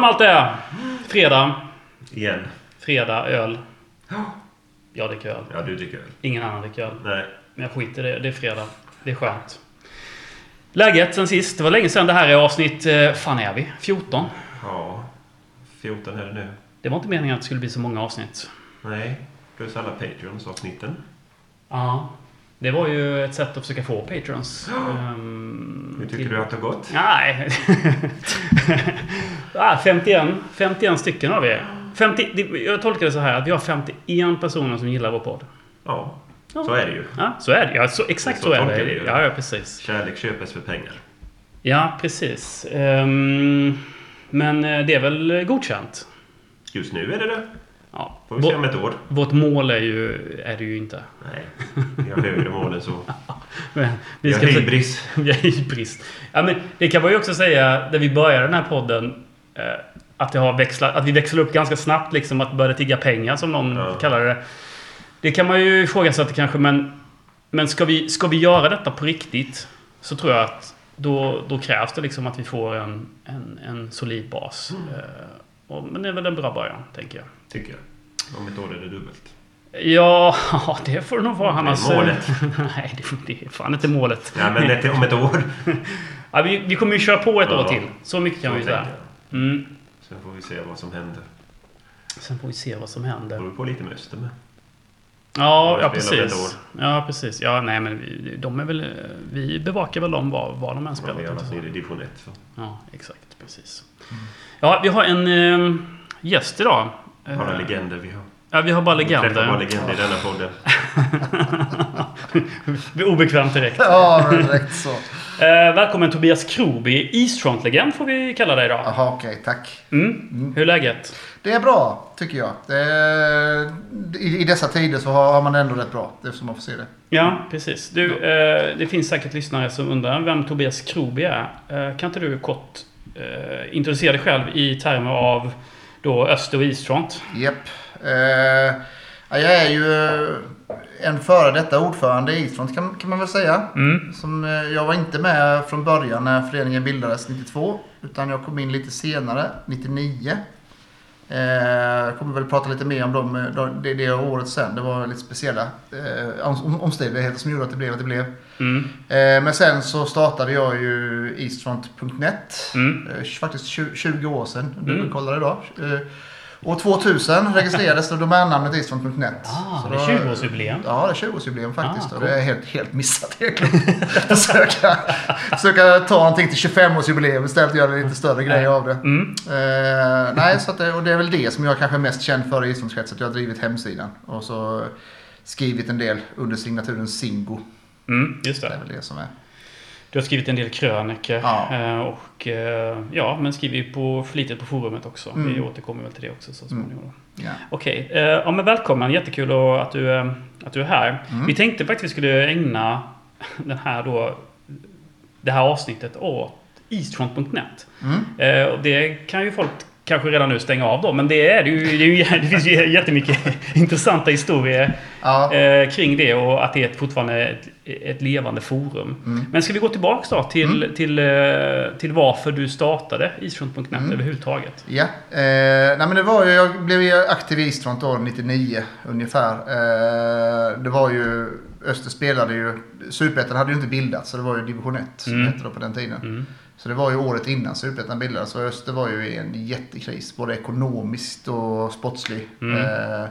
Har allt det? Fredag. Igen. Fredag, öl. Jag dricker öl. Ja, du dricker öl. Ingen annan dricker öl. Nej. Men jag skiter i det. Det är fredag. Det är skönt. Läget sen sist. Det var länge sedan. Det här är avsnitt... eh, fan är vi? 14? Ja. 14 är det nu. Det var inte meningen att det skulle bli så många avsnitt. Nej. Plus alla Patreons-avsnitten. Ja. Det var ju ett sätt att försöka få patrons. ehm, Hur tycker till- du att det har gått? Nej. ah, 51, 51 stycken har vi. 50, det- jag tolkar det så här att vi har 51 personer som gillar vår podd. Ja. Ja. Så är det ju. Ja, så är det. Ja, så, exakt Så så, är det. det. Ja, ja, precis. Kärlek köpes för pengar. Ja, precis. Ehm, men eh, det är väl godkänt? Just nu är det det. Ja. Får vi se om ett år. Vårt mål är ju, är det ju inte. Nej. Vi har högre mål än så. Men Vi har försöka- hybris. Vi har hybris. Ja, men det kan man ju också säga, när vi började den här podden, eh, att, det har växlat, att vi växlade upp ganska snabbt, liksom att börja tigga pengar, som någon Ja. kallar det. Det kan man ju ifrågasätta kanske, men, men ska, vi, ska vi göra detta på riktigt, så tror jag att då, då krävs det liksom att vi får en, en, en solid bas. Mm. Eh, och, men det är väl en bra början, tänker jag. Tycker jag. Om ett år är det dubbelt. Ja, det får det nog vara. Det är Annars, målet. nej, det, det är fan inte målet. Ja, men ett, om ett år. Ja, vi, vi kommer ju köra på ett Ja. år till. Så mycket kan vi säga. Mm. Sen får vi se vad som händer. Sen får vi se vad som Det händer. beror på lite med Öster med. Ja, Ja, ja precis. Ja, precis. Ja, nej, men vi, de är väl... Vi bevakar väl dem var, var de än Ja, spelar. vi varit jag nere i division 1. Så. Ja, exakt. Precis. Ja, vi har en eh, gäst idag. Eh, Bara legender vi har. Ja, vi har bara Vi träffar bara legender. legender i denna podden. Vi är obekvämt direkt. Ja, direkt så. Eh, välkommen Tobias Kroby. Eastfront-legend får vi kalla dig idag. Jaha, okej, tack. Mm. Hur är läget? Det är bra, tycker jag. Det är, i, I dessa tider så har, har man ändå rätt bra. Det är som man får se det. Ja, precis. Du, eh, det finns säkert lyssnare som undrar vem Tobias Kroby är. Eh, kan inte du kort eh, introducera dig själv i termer av då Öster och Eastfront? Japp. Eh, ja, jag är ju en före detta ordförande i Eastfront kan, kan man väl säga. Mm. Som, eh, jag var inte med från början när föreningen bildades 92. Utan jag kom in lite senare, 99. Eh, Jag kommer väl prata lite mer om dem, eh, de- det, det året sen. Det var lite speciella eh, om, omständigheter som gjorde att det blev att det blev. Mm. Eh, men sen så startade jag ju eastfront.net. Mm. Eh, faktiskt 20, 20 år sedan. Du Mm. kollade idag. År 2000 registrerades det domännamnet eastfront.net. Ah, Så det är då- 20-årsjubileum. Ja, det är 20-årsjubileum faktiskt. Ah, och det är helt, helt missat egentligen. försöka, försöka ta någonting till 25-årsjubileum istället och göra lite större grej av det. Mm. Eh, nej, så det, och det är väl det som jag kanske är mest känd för i Eastfrontskretsen. Att jag har drivit hemsidan. Och så skrivit en del under signaturen Singo. Mm, just Det är det. väl det som är. Du har skrivit en del krönikor. Ja. eh, Och eh, ja, men skriver ju på, flitigt på forumet också. Mm. Vi återkommer väl till det också så småningom. Ja. Okej, eh, ja men välkommen. Jättekul att du, att du är här. Mm. Vi tänkte faktiskt att vi skulle ägna den här då, det här avsnittet åt eastfront.net. Mm. Och det kan ju folk kanske redan nu stänga av då, men det, är det, är ju, det finns ju jättemycket intressanta historier Ja. eh, kring det och att det är fortfarande ett, ett levande forum. Mm. Men ska vi gå tillbaks då till, till, eh, till varför du startade eastfront.net Mm. överhuvudtaget? Ja, eh, nej men det var ju, jag blev ju aktiv i Eastfront år 99 ungefär. Eh, det var ju, Öster spelade ju, Superettan hade ju inte bildats så det var ju division 1 som Mm. hette då på den tiden. Så det var ju året innan Superettan bildades så Öster var ju i en jättekris både ekonomiskt och sportslig. Mm. Eh,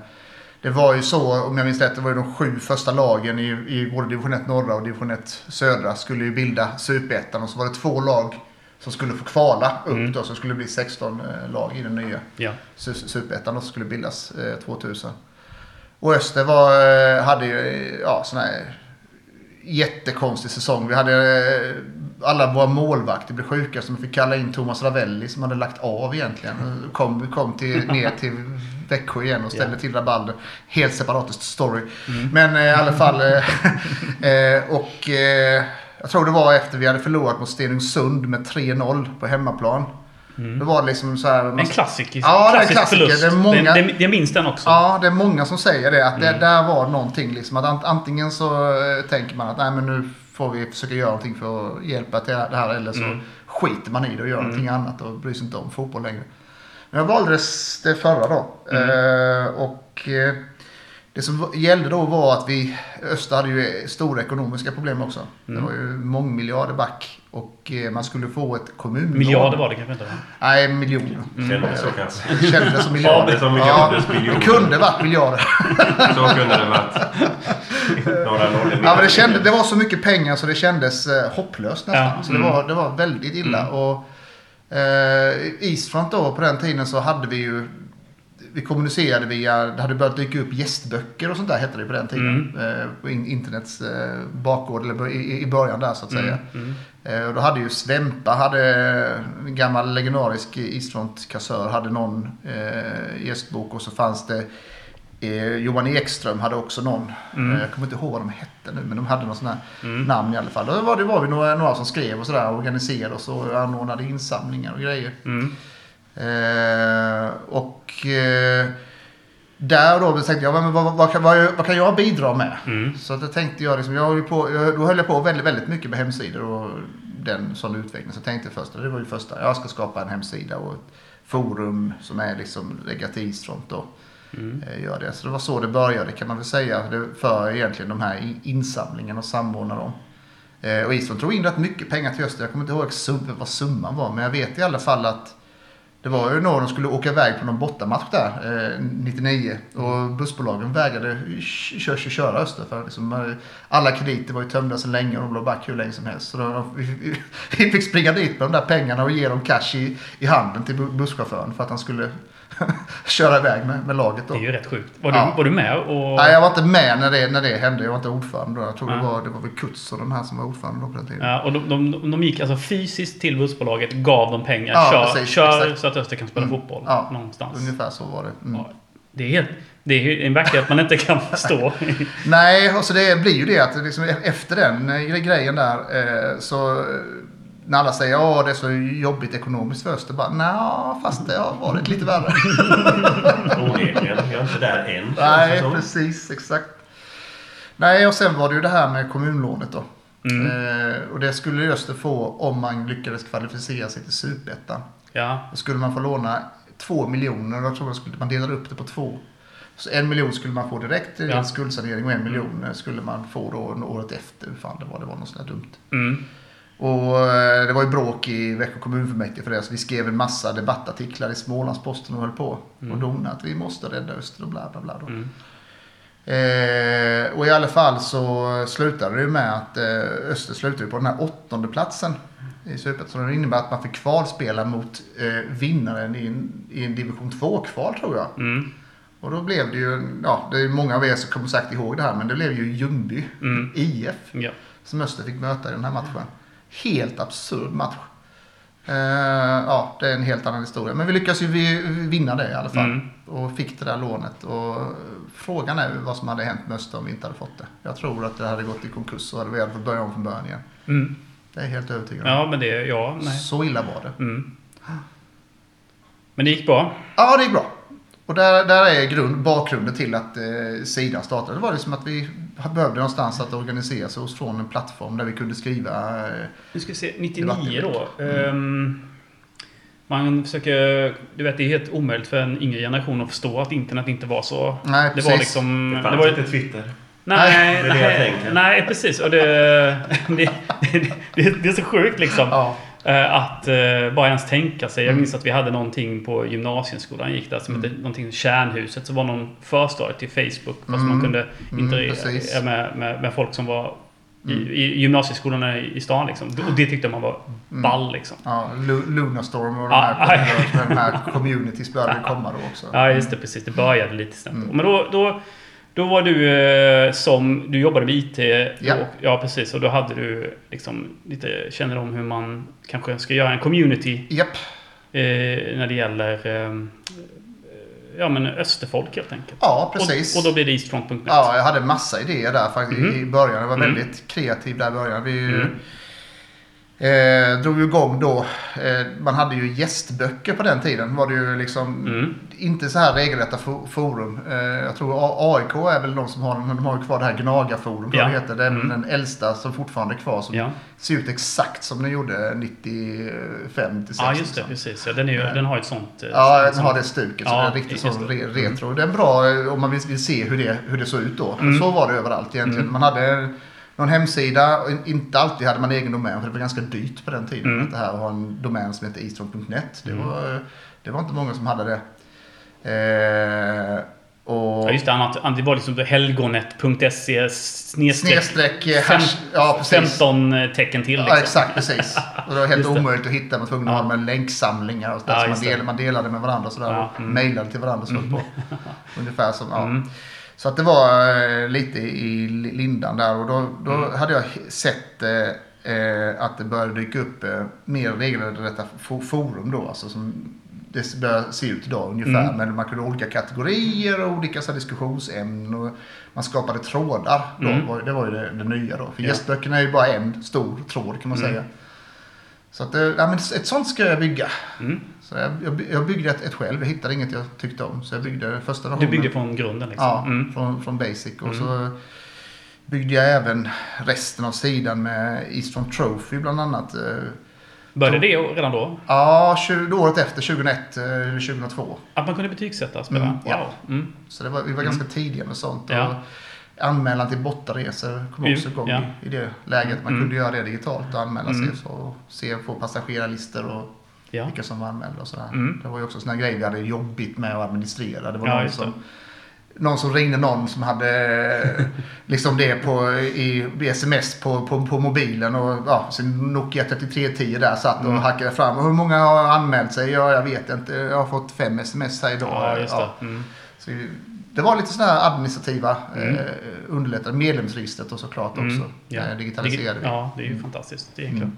det var ju så, om jag minns rätt, det var ju de sju första lagen i, i både division 1 norra och division 1 södra skulle ju bilda Superettan och så var det två lag som skulle få kvala upp Mm. då, så skulle det bli 16 eh, lag i den nya Ja. Su- Superettan som skulle bildas eh, 2000. Och Öster var, eh, hade ju eh, ja, sån här jättekonstig säsong. Vi hade eh, alla våra målvakter blev sjuka så man fick kalla in Thomas Ravelli som hade lagt av egentligen. Kom, kom till, ner till Växjö igen och ställde Ja. till rabalder. Helt separat story. Mm. Men eh, i alla fall. eh, eh, och eh, jag tror det var efter vi hade förlorat mot Stenungsund med 3-0 på hemmaplan. Var det liksom så här. En klassiker. Ja, det är en klassisk klassiker. förlust. Det är många- det, det, jag minns den också. Ja, det är många som säger det. Att det Mm. där var någonting. Liksom, att ant- antingen så tänker man att Nej, men nu får vi försöka göra någonting för att hjälpa till det här. Eller så Mm. skiter man i det och gör Mm. någonting annat och bryr sig inte om fotboll längre. Men jag valde det, förra då. Mm. Eh, och eh, det som gällde då var att vi, Öster hade ju stora ekonomiska problem också. Mm. Det var ju mångmiljarder back. Och eh, man skulle få ett kommunlån. Miljarder var det kanske inte? va? Nej, miljoner. Kändes så kanske. Kändes som Ja, miljarder. det som miljarders miljoner. det kunde varit miljarder. Så kunde det varit. Några nollor Ja, men det, kände, det var så mycket pengar så det kändes eh, hopplöst nästan. Ja, Så det, mm. var, det var väldigt illa. Och, eh, Eastfront då på den tiden så hade vi ju vi kommunicerade via, det hade börjat dyka upp gästböcker och sånt där hette det på den tiden. Eh, på in, internets eh, bakgård, eller i, början där så att säga. Mm. Eh, och då hade ju Svempa, hade en gammal legendarisk Eastfront-kassör, hade någon eh, gästbok och så fanns det eh, Johan Ekström hade också någon. Mm. Eh, jag kommer inte ihåg vad de hette nu men de hade någon sån här Mm. namn i alla fall. Då var det var vi några, några som skrev och sådär organiserade och så anordnade insamlingar och grejer. Mm. Eh, och eh, där då tänkte jag, men vad, vad, vad, kan, vad, vad kan jag bidra med? Mm. Så att då tänkte jag, liksom, jag höll på, jag, då höll jag på väldigt, väldigt mycket med hemsidor och den sån utveckling. Så jag tänkte först, det var ju första, jag ska skapa en hemsida och ett forum som är liksom lägga till Eastfront då. Mm. Eh, Gör det. Så det var så det började kan man väl säga. För egentligen de här insamlingarna och samordna dem. Eh, Och Eastfront drog in rätt mycket pengar till Öster. Jag kommer inte ihåg vad summan var. Men jag vet i alla fall att det var ju när de skulle åka iväg på någon bortamatch där, eh, 99. Och bussbolagen vägrade köra, köra Öster. För liksom, eh, alla krediter var ju tömda så länge och de låg back hur länge som helst. Så då, vi, vi, fick springa dit med de där pengarna och ge dem cash i, i handen till busschauffören för att han skulle köra iväg med, med laget. Då. Det är ju rätt sjukt. Var, Ja. du, var du med och... Nej, jag var inte med när det, när det hände. Jag var inte ordförande då. Jag tror det Nej. var, det var väl Kuts och de här som var ordförande då på den tiden. Ja, och de, de, de gick alltså fysiskt till bussbolaget, gav dem pengar. Ja, kör precis, kör så att Öster kan spela Mm. fotboll Ja, någonstans. Ungefär så var det. Mm. Ja, det är helt... Det är en verklighet man inte kan förstå. Nej, och så det blir ju det att liksom efter den eh, grejen där eh, så eh, när alla säger att det är så jobbigt ekonomiskt för Öster, bara nej, fast det har varit lite värre. Onekligen. Jag är inte där än. nej, precis, exakt. Nej, och sen var det ju det här med kommunlånet då. Mm. Eh, och det skulle Öster få om man lyckades kvalificera sig till Superettan. Ja. Då skulle man få låna två miljoner. Jag tror man, skulle, man delade upp det på två. Så en miljon skulle man få direkt i Ja. skuldsanering och en miljon skulle man få då året efter. Hur fan det var, det var något sånt där dumt. Mm. Och eh, det var ju bråk i Växjö kommunfullmäktige för det. Så vi skrev en massa debattartiklar i Smålandsposten och höll på. Mm. Och donade att vi måste rädda Öster och bla bla bla. Mm. Eh, och i alla fall så slutade det ju med att eh, Öster slutade på den här åttonde platsen i Superettan. Det innebär att man fick kvalspela mot eh, vinnaren i en, i en division 2-kval tror jag. Mm. Och då blev det ju, ja det är många av er som kommer sagt ihåg det här, men det blev ju Ljungby Mm. IF Ja. som Öster fick möta i den här matchen. Helt absurd match. Eh, ja, det är en helt annan historia. Men vi lyckades ju vi- vinna det i alla fall. Mm. Och fick det där lånet. Och frågan är vad som hade hänt med Öster om vi inte hade fått det. Jag tror att det hade gått i konkurs och hade vi hade fått börja om från början igen. Mm. Det är jag helt övertygad om. Ja, men det... Ja, nej. Så illa var det. Mm. Men det gick bra. Ja, det gick bra. Och där, där är grund, bakgrunden till att eh, sidan startade. Det var liksom att vi behövde någonstans att organisera sig oss från en plattform där vi kunde skriva. Eh, Nu ska vi se, 99 Debattinlägg. då. Ehm, man försöker... Du vet, det är helt omöjligt för en yngre generation att förstå att internet inte var så... nej, Det precis. var liksom... Det Det fanns var, inte Twitter. nej, det det nej, tänker. nej, precis. Och det, det, det, det är så sjukt liksom. Ja, Eh, Att eh, bara ens tänka sig. Jag Mm. minns att vi hade någonting på gymnasieskolan. gick där som Mm. hette någonting Kärnhuset. Så var någon förstadie till Facebook. Fast Mm. man kunde Mm, interagera precis. med, med, med folk som var i, Mm. i gymnasieskolorna i, stan. Liksom. Och det tyckte man var Mm. ball. Liksom. ja Lu- Lunarstorm och de här, de här communities började komma då också. Ja, just det. Precis. Det började lite snabbt. Mm. Men då, då, då var du eh, som... Du jobbade med IT. Ja. Och, ja, precis. Och då hade du liksom lite kännedom om hur man kanske ska göra en community Japp, eh, när det gäller eh, ja, men Österfolk helt enkelt. ja precis. Och, och då blir det eastfront.net. Ja, jag hade massa idéer där faktiskt Mhm. i början. Jag var Mm. väldigt kreativ där i början. Vi, Mm. Eh, drog ju igång då. Eh, man hade ju gästböcker på den tiden. Var det ju liksom Mm. inte så här regelrätta fo- forum. Eh, jag tror AIK är väl de som har, men de har ju kvar det här Gnagarforum. Ja. Det, heter. det är Mm. den äldsta som fortfarande är kvar. Som Ja. ser ut exakt som den gjorde 95, 96. Ja, just det. liksom. Precis. Ja, den, är ju, den har ett sånt... eh, Ja, den sånt- har det stuket. Så Ja, det är riktigt sån re- retro. Det är bra eh, om man vill, vill se hur det, hur det såg ut då. Mm. Så var det överallt egentligen. Mm. Man hade någon hemsida. och Inte alltid hade man egen domän. För det var ganska dyrt på den tiden. Mm. Att det här var en domän som hette eastron.net. Det, Mm. var, det var inte många som hade det. Eh, och Ja, just det. Annat, det var liksom helgonet.se snedstreck snedstreck eh, fem- ja, precis. 15 tecken till. Liksom. Ja, exakt precis. Och det var helt omöjligt att hitta. Man var tvungen att Ja. ha med länksamlingar och sådär. Ja, så man, del, man delade med varandra och sådär. Ja, och mm. mejlade till varandra. Så, på. Ungefär som, ja. Mm. Så att det var eh, lite i li- lindan där. Och då, då Mm. hade jag sett eh, eh, att det började dyka upp eh, mer regelrätta fo- forum då. Alltså som det börjar se ut idag ungefär. Mm. Men man kunde ha olika kategorier och olika så diskussionsämnen. Och man skapade trådar. Då. Mm. Det var ju det, det nya då. För Ja. gästböckerna är ju bara en stor tråd kan man Mm. säga. Så att, eh, ja, men ett sånt ska jag bygga. Mm. Så jag, jag, by- jag byggde ett, ett själv. Jag hittade inget jag tyckte om. Så jag byggde första Du versionen. byggde från grunden liksom. Ja, Mm. från, från Basic. Och Mm. så byggde jag även resten av sidan med Eastron Trophy bland annat. Eh, Började det redan då? Ja, 20, året efter, 2001 eh, eller 2002. Att man kunde betygsätta spelare? Mm, ja. wow. Mm. Så det var, vi var ganska tidiga med sånt. Ja. Och anmälan till bortaresor kom Mm, också igång ja. i, i det läget. Man Mm. kunde göra det digitalt och anmäla Mm. sig. Så, och se, få passagerarlistor och Ja. vilka som var anmälda och sådär. Mm. Det var ju också sådana grejer vi hade jobbigt med att administrera. Det var Ja, någon det. som någon som ringde någon som hade liksom det på, i, i sms på, på, på mobilen och ja, sin Nokia 3310 där satt och Mm. hackade fram. Och hur många har anmält sig? Ja, jag vet inte. Jag har fått fem sms här idag. Ja, det. Mm. Så det var lite sådana administrativa Mm. eh, underlättade. Medlemsregistret och såklart också. Mm. Ja. Eh, digitaliserade vi. Ja, det är ju fantastiskt egentligen. Mm.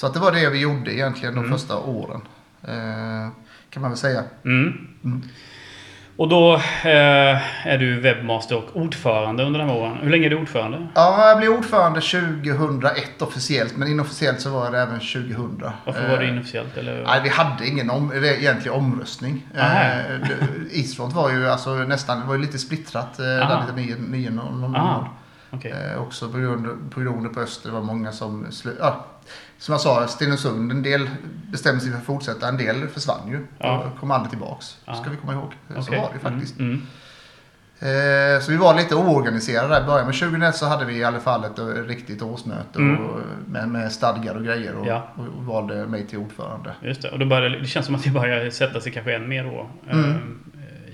Så att det var det vi gjorde egentligen de Mm. första åren. Eh, kan man väl säga. Mm. Mm. Och då eh, är du webbmaster och ordförande under de här åren. Hur länge är du ordförande? Ja, jag blev ordförande 2001 officiellt, men inofficiellt så var jag det även 2000. Varför var det Eh, inofficiellt? Eller? Nej, vi hade ingen om, egentlig omröstning. Aha. Eh, Eastfront var ju alltså nästan, det var ju lite splittrat eh, där Aha. lite 9 9 någon Ah, månad. okej. Eh, också på grund, på Öster det var många som slu, ja, Som jag sa, Stenungsund, en del bestämde sig för att fortsätta, en del försvann ju. Ja. Och kom aldrig tillbaks. Ja. Ska vi komma ihåg. Så Okej. var det faktiskt. Mm. Eh, så vi var lite oorganiserade där i början. Men 2001 så hade vi i alla fall ett eh, riktigt årsmöte Mm. och, med, med stadgar och grejer. Och, Ja. och, och valde mig till ordförande. Just det. Och då började, det känns som att det börjar sätta sig kanske än mer då. Mm.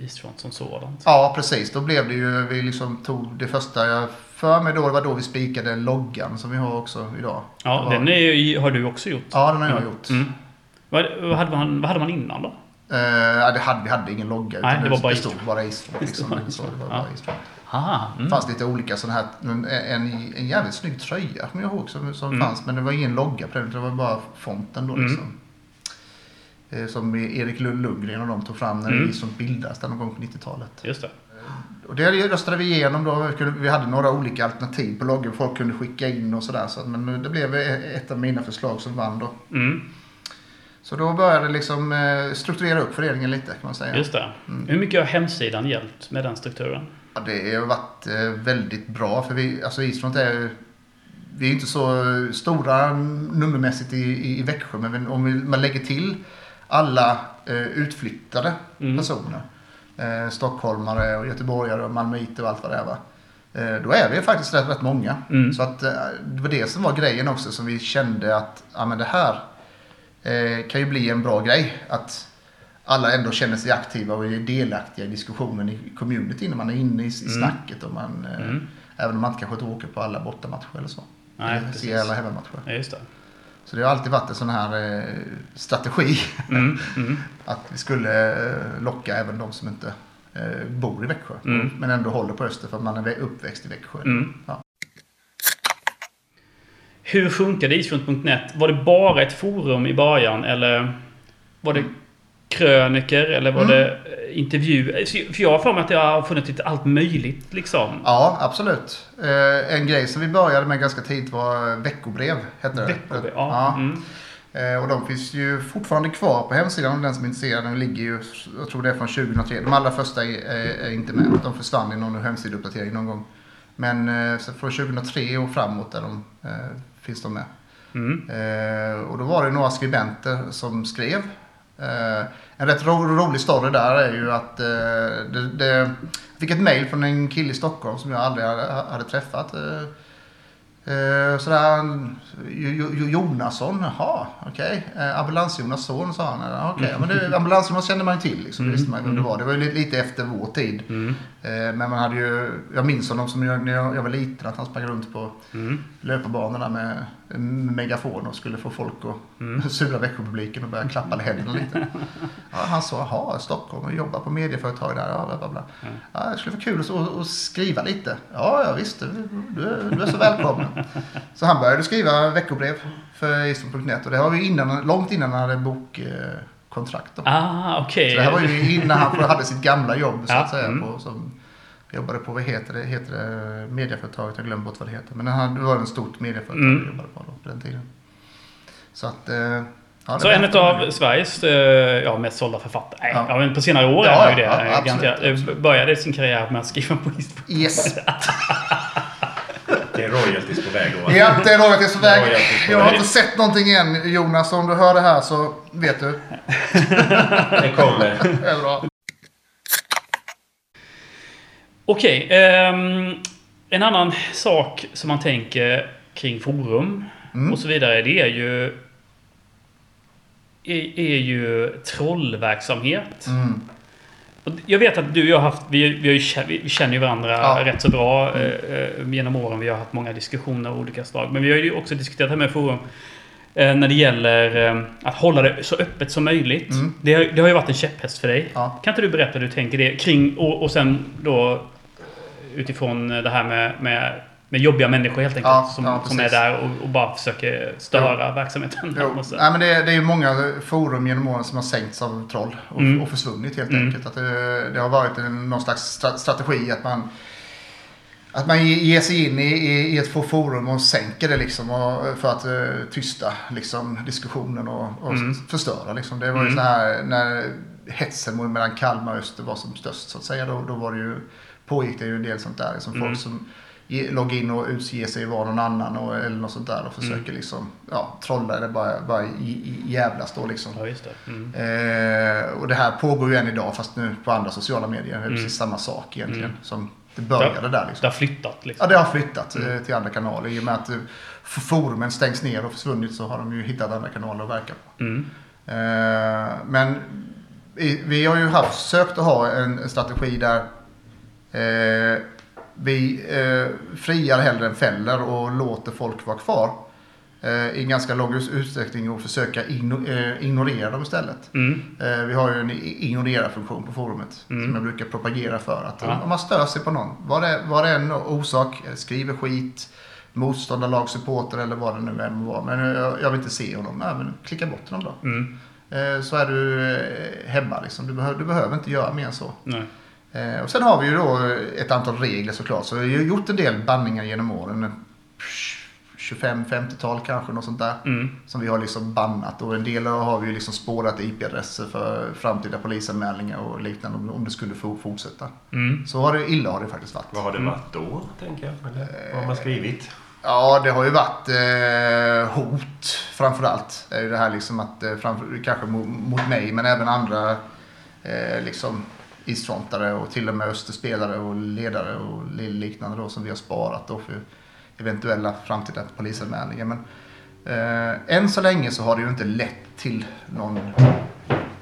Eastfront som sådant. Ja, precis. Då blev det ju, vi liksom tog det första jag för mig då, det var då vi spikade loggan som vi har också idag. Ja, var- den är, har du också gjort. Ja, den har jag gjort. Mm. Vad, vad, hade man, vad hade man innan då? Ja, det hade, vi hade ingen logga. Nej, det var bara stod bara Eastfront. Liksom, Det så stod det var Ja. bara Eastfront. Aha. Det Mm. fanns lite olika sådana här, en, en, en jävligt snygg tröja kommer jag ihåg som, som Mm. fanns. Men det var ingen logga på den, det var bara fonten då Mm. liksom. Eh, Som Erik Lund- Lundgren och de tog fram när Mm. som bildades där någon gång på 90-talet. Just det. Och det röstade vi igenom då. Vi hade några olika alternativ på loggan folk kunde skicka in och sådär. Så, men det blev ett av mina förslag som vann då. Mm. Så då började det liksom eh, strukturera upp föreningen lite kan man säga. Just det. Mm. Hur mycket har hemsidan hjälpt med den strukturen? Ja, det har varit eh, väldigt bra för vi, alltså Eastfront är vi är inte så stora nummermässigt i, i, i Växjö men om vi, man lägger till alla eh, utflyttade Mm. personer, eh, stockholmare och göteborgare och malmöiter och allt vad det är va. Eh, då är vi faktiskt rätt, rätt många. Mm. Så att eh, det var det som var grejen också som vi kände att ja, men det här eh, kan ju bli en bra grej. Att alla ändå känner sig aktiva och är delaktiga i diskussionen i community när man är inne i, i Mm. snacket. Och man, eh, Mm. Även om man inte kanske inte åker på alla bortamatcher eller så. Nej, eller ser alla hemmamatcher. Ja, just det. Så det har alltid varit en sån här eh, strategi. Mm. Mm. Att vi skulle eh, locka även de som inte eh, bor i Växjö. Mm. Men ändå håller på Öster för att man är uppväxt i Växjö. Mm. Ja. Hur funkade Eastfront.net? Var det bara ett forum i början eller var det kröniker eller var Mm. det eh, intervju? För jag har för mig att det har funnits lite allt möjligt liksom. Ja, absolut. Eh, en grej som vi började med ganska tidigt var veckobrev. Hette det. Veckobrev, ja. Mm. Eh, och de finns ju fortfarande kvar på hemsidan om den som är intresserad. De ligger ju, jag tror det är från 2003. De allra första är, är, inte med. De försvann i någon hemsideuppdatering någon gång. Men från 2003 och framåt där de, finns de med. Mm. Och då var det några skribenter som skrev. Eh, en rätt ro rolig story där är ju att eh, det, det, jag fick ett mail från en kille i Stockholm som jag aldrig hade, hade träffat. Eh, eh, sådär, Jo- Jo- Jonasson, jaha, okej. Eh, Ambulans-Jonas son sa han. Okej, men det, Ambulans-Jonas kände man ju till liksom. Det visste man vem det var. Det var ju lite, lite efter vår tid. Mm. Eh, men man hade ju, jag minns honom som jag, när jag, var liten, att han sprang runt på Mm. löparbanorna med megafon och skulle få folk att Mm. sura veckopubliken och börja klappa händerna lite. Ja, han sa, jaha, Stockholm och jobbar på medieföretag där. Ja, bla, bla, bla. Ja, det skulle vara kul att, att, skriva lite. Ja, ja visst, du, du, är- så välkommen. Så han började skriva veckobrev för Iston.net och det var ju innan, långt innan han hade bokkontrakt. Då. Ah, okej. Så det här var ju innan han hade sitt gamla jobb så att säga. mm. På, som jobbade på, vad heter det, heter det medieföretaget? Jag glömmer bort vad det heter. Men han, det var en stort medieföretag Mm. jag jobbade på då, på den tiden. Så att... eh, Ja, det Så en av Sveriges eh, ja, mest sålda författare. Nej, Ja. ja. men på senare år Ja, är han ju det. ja, eh, absolut. Började sin karriär med att skriva på Yes. Det är royalties på väg då. Ja, det är royalties på väg. Royalties på Jag har väg. inte sett någonting än Jonas. Om du hör det här så vet du. Det kommer. Det är bra. Okej. ehm, en annan sak som man tänker kring forum Mm. och så vidare. Det är ju... Är, är ju trollverksamhet. Mm. Jag vet att du och jag har haft, vi, vi, ju, vi känner ju varandra Ja. rätt så bra eh, eh, genom åren. Vi har haft många diskussioner av olika slag. Men vi har ju också diskuterat här med forum. Eh, när det gäller eh, att hålla det så öppet som möjligt. Mm. Det, har, det har ju varit en käpphäst för dig. Ja. Kan inte du berätta hur du tänker det kring och, och sen då utifrån det här med, med, med jobbiga människor helt enkelt. Ja, som, ja, som är där och, och bara försöker störa verksamheten. Jo. Och så. Nej, men det, det är ju många forum genom åren som har sänkts av troll och, Mm. och försvunnit helt Mm. enkelt. Att det, det har varit en, någon slags stra- strategi att man att man ge- ger sig in i, i, i ett forum och sänker det liksom och, för att eh, tysta liksom, diskussionen och, och Mm. förstöra. Liksom. Det var ju Mm. så här när hetsen mellan Kalmar och Öster var som störst så att säga. Då, då var det ju, pågick det ju en del sånt där. Liksom, Mm. Folk som loggar in och utger sig vara någon annan och, eller något sånt där och försöker Mm. liksom ja, trolla eller bara, bara jävlas då liksom. Ja, det. Mm. Eh, och det här pågår ju än idag fast nu på andra sociala medier. Det är Mm. precis samma sak egentligen. Mm. Som det började där liksom. Det har flyttat Ja, liksom. det har flyttat eh, Mm. till andra kanaler. I och med att eh, forumen stängs ner och försvunnit så har de ju hittat andra kanaler att verka på. Mm. Eh, men vi, har ju haft, sökt att ha en strategi där eh, vi eh, friar hellre än fäller och låter folk vara kvar. Eh, I ganska lång utsträckning och försöka igno, eh, ignorera dem istället. Mm. Eh, vi har ju en ignorera-funktion på forumet. Mm. Som jag brukar propagera för. Att Ja. Om man stör sig på någon, vad det, vad det är en orsak, skriver skit, motståndarlag, supporter eller vad det nu än må vara. Men jag, jag vill inte se honom. Nej, men klicka bort honom då. Mm. Så är du hemma liksom. Du, behöver, du behöver inte göra mer än så. Nej. Eh, och sen har vi ju då ett antal regler såklart. Så vi har gjort en del banningar genom åren. 25-50-tal kanske, något sånt där. Mm. Som vi har liksom bannat. Och en del har vi ju liksom spårat IP-adresser för framtida polisanmälningar och liknande om, det skulle få fortsätta. Mm. Så har det, illa har det faktiskt varit. Vad har det varit då, tänker jag? Eller vad har man skrivit? Ja, det har ju varit eh, hot framförallt. Det är ju det här liksom att, eh, framför, kanske mot, mot mig, men även andra eh, liksom isfrontare och till och med österspelare och ledare och liknande då som vi har sparat då för eventuella framtida polisanmälningar. Men eh, än så länge så har det ju inte lett till någon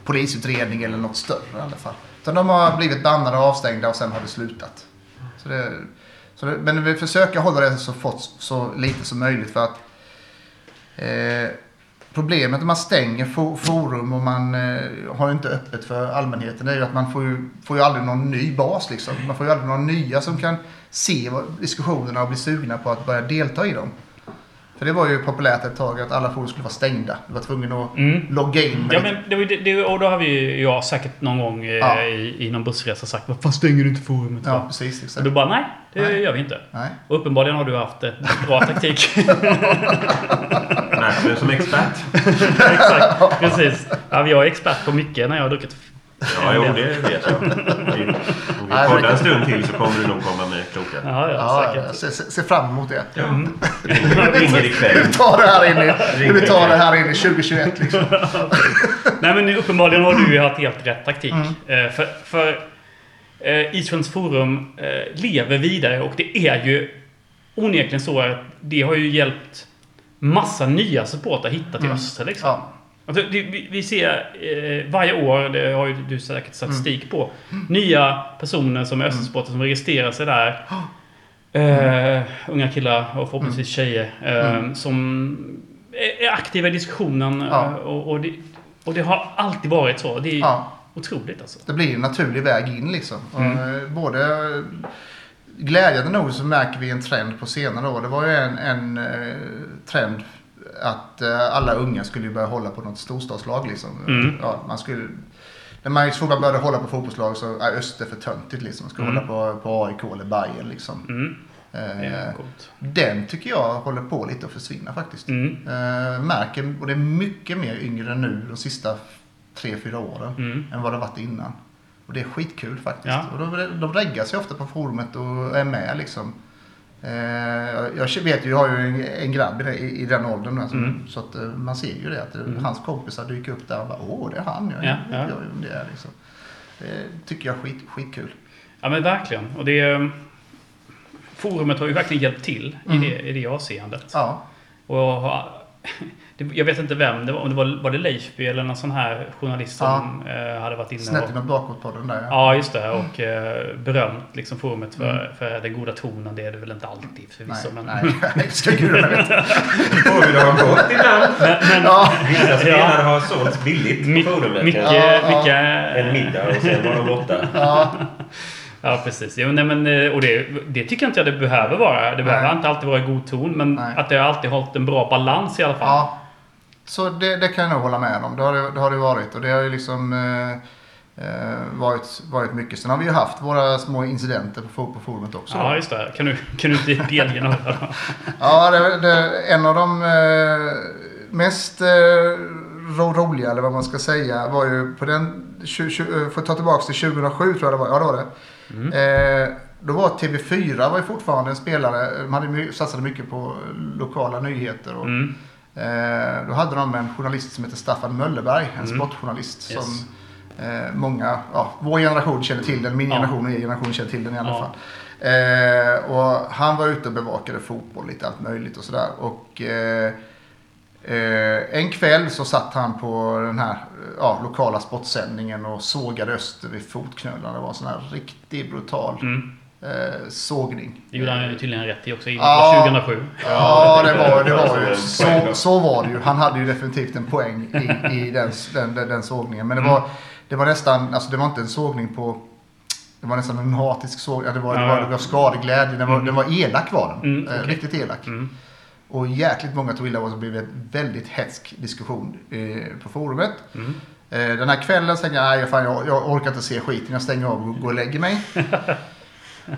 polisutredning eller något större i alla fall. Utan de har blivit bannade och avstängda och sen har det slutat. Så det, så det, men vi försöker hålla det så, fort, så lite som möjligt för att eh, problemet när man stänger forum och man eh, har inte öppet för allmänheten är ju att man får ju, får ju aldrig någon ny bas liksom. Man får ju aldrig några nya som kan se vad, diskussionerna och bli sugna på att börja delta i dem. För det var ju populärt ett tag att alla forum skulle vara stängda. Du var tvungen att Mm. logga in. Ja, men det, det, och då har vi ju, jag säkert någon gång eh, Ja. i, i någon bussresa sagt Varför stänger du inte forumet? ja för?" precis. Och Exakt. du bara nej, det Nej. gör vi inte. Nej. Och uppenbarligen har du haft bra taktik. Märker som expert. Exakt, precis. Ja, jag är expert på mycket när jag har druckit. Ja, jo, det vet jag. Om vi poddar men- en stund till så kommer du nog komma med kloka. Ja, ja, Ja, säkert. jag ser, ser ser fram emot det. Ringer, ringer ikväll. Hur vi tar det här in i, hur vi tar det här in i 2021 liksom. Nej men uppenbarligen har du ju haft helt rätt taktik. Mm. Eh, för för eh, Islands Forum eh, lever vidare och det är ju onekligen så att det har ju hjälpt massa nya supportrar hitta till Mm. Öster liksom. Ja. Alltså, vi, ser eh, varje år, det har ju du säkert statistik på, nya personer som är Östersupportrar som registrerar sig där. Eh, unga killar och förhoppningsvis tjejer eh, som är, aktiva i diskussionen. Ja. eh, och, och, det, och det har alltid varit så. Det är Ja. otroligt alltså. Det blir en naturlig väg in liksom. Mm. eh, Både glädjande nog så märker vi en trend på senare år. Det var ju en, en eh, trend att eh, alla unga skulle börja hålla på något storstadslag liksom. Mm. Ja, man skulle, när man i skolan började hålla på fotbollslag så är Öster för töntigt liksom. Man ska Mm. hålla på, på AIK eller Bayern liksom. Mm. Eh, den tycker jag håller på lite att försvinna faktiskt. Mm. Eh, märker, och det är mycket mer yngre nu de sista tre, fyra åren Mm. än vad det varit innan. Och det är skitkul faktiskt. Ja. Och de, de reggar sig ofta på forumet och är med liksom. Eh, jag jag vet ju, jag har ju en, en grabb i, den åldern. Alltså, Mm. Så att eh, man ser ju det. Att eh, hans kompisar dyker upp där och bara Åh, det är han. Jag, Ja, jag ja. vem det är liksom. Det tycker jag är skit, skitkul. Ja men verkligen. Och det... Forumet har ju verkligen hjälpt till Mm. i, det, i det avseendet. Ja, Och jag har- det- jag vet inte vem det var. Om det var, var det Leifby eller någon sån här journalist som eh, hade varit inne snett och... inåt bakåt på den där. Ja. Ja, just det. Och eh, berömt liksom forumet för, för den goda tonen. Det är det väl inte alltid förvisso. Nej, men, nej, ska gudarna veta. Får vi det har gått ibland. Ja, Vissa spelare har sålts billigt My- på forumet. mycket... Ja, ja. En middag och sen var de borta. ja, Ja, precis. Jo, nej, men, eh, och det, det tycker inte jag det behöver vara. Det behöver Nej. inte alltid vara i god ton. Men Nej. att det har alltid hållit en bra balans i alla fall. ja. Så det, det kan jag nog hålla med om. Det har det, det, har det varit. Och det har ju liksom eh, eh, varit, varit mycket. Sen har vi ju haft våra små incidenter på, på forumet också. Ja, just det. Kan du, kan du delge några då? Ja, det, det, en av de eh, mest eh, ro, roliga, eller vad man ska säga, var ju på den, 20, 20, får ta tillbaka till 2007 tror jag det var. Ja, det var det. Eh, då var TV4 var ju fortfarande en spelare, de hade satsade mycket på lokala nyheter. Och, Mm. Eh, då hade de en journalist som heter Staffan Möllerberg, en Mm. sportjournalist Yes. som eh, många, ja, vår generation känner till den, min Ja. generation och er generation känner till den i alla Ja. fall. Eh, och han var ute och bevakade fotboll, lite allt möjligt och sådär. Och eh, eh, en kväll så satt han på den här ja, lokala sportsändningen och sågade Öster vid fotknölarna. Det var en sån här riktigt brutal Mm. Eh, sågning. Det gjorde han ju tydligen rätt i också. I Ja. 2007. Ja, det var, det var ju. Så, så var det ju. Han hade ju definitivt en poäng i, i den, den, den, den sågningen. Men det var, det var nästan, alltså det var inte en sågning på det var nästan en hatisk sågning. Ja, det, var, det, var, det var skadeglädje. Den var, den var elak var den. Mm, Eh, okej. Riktigt elak. Mm. Och jäkligt många tog illa och det blev en väldigt hetsk diskussion eh, på forumet. Mm. Eh, den här kvällen tänkte jag, nej fan, jag, jag orkar inte se skiten, jag stänger av och går och lägger mig.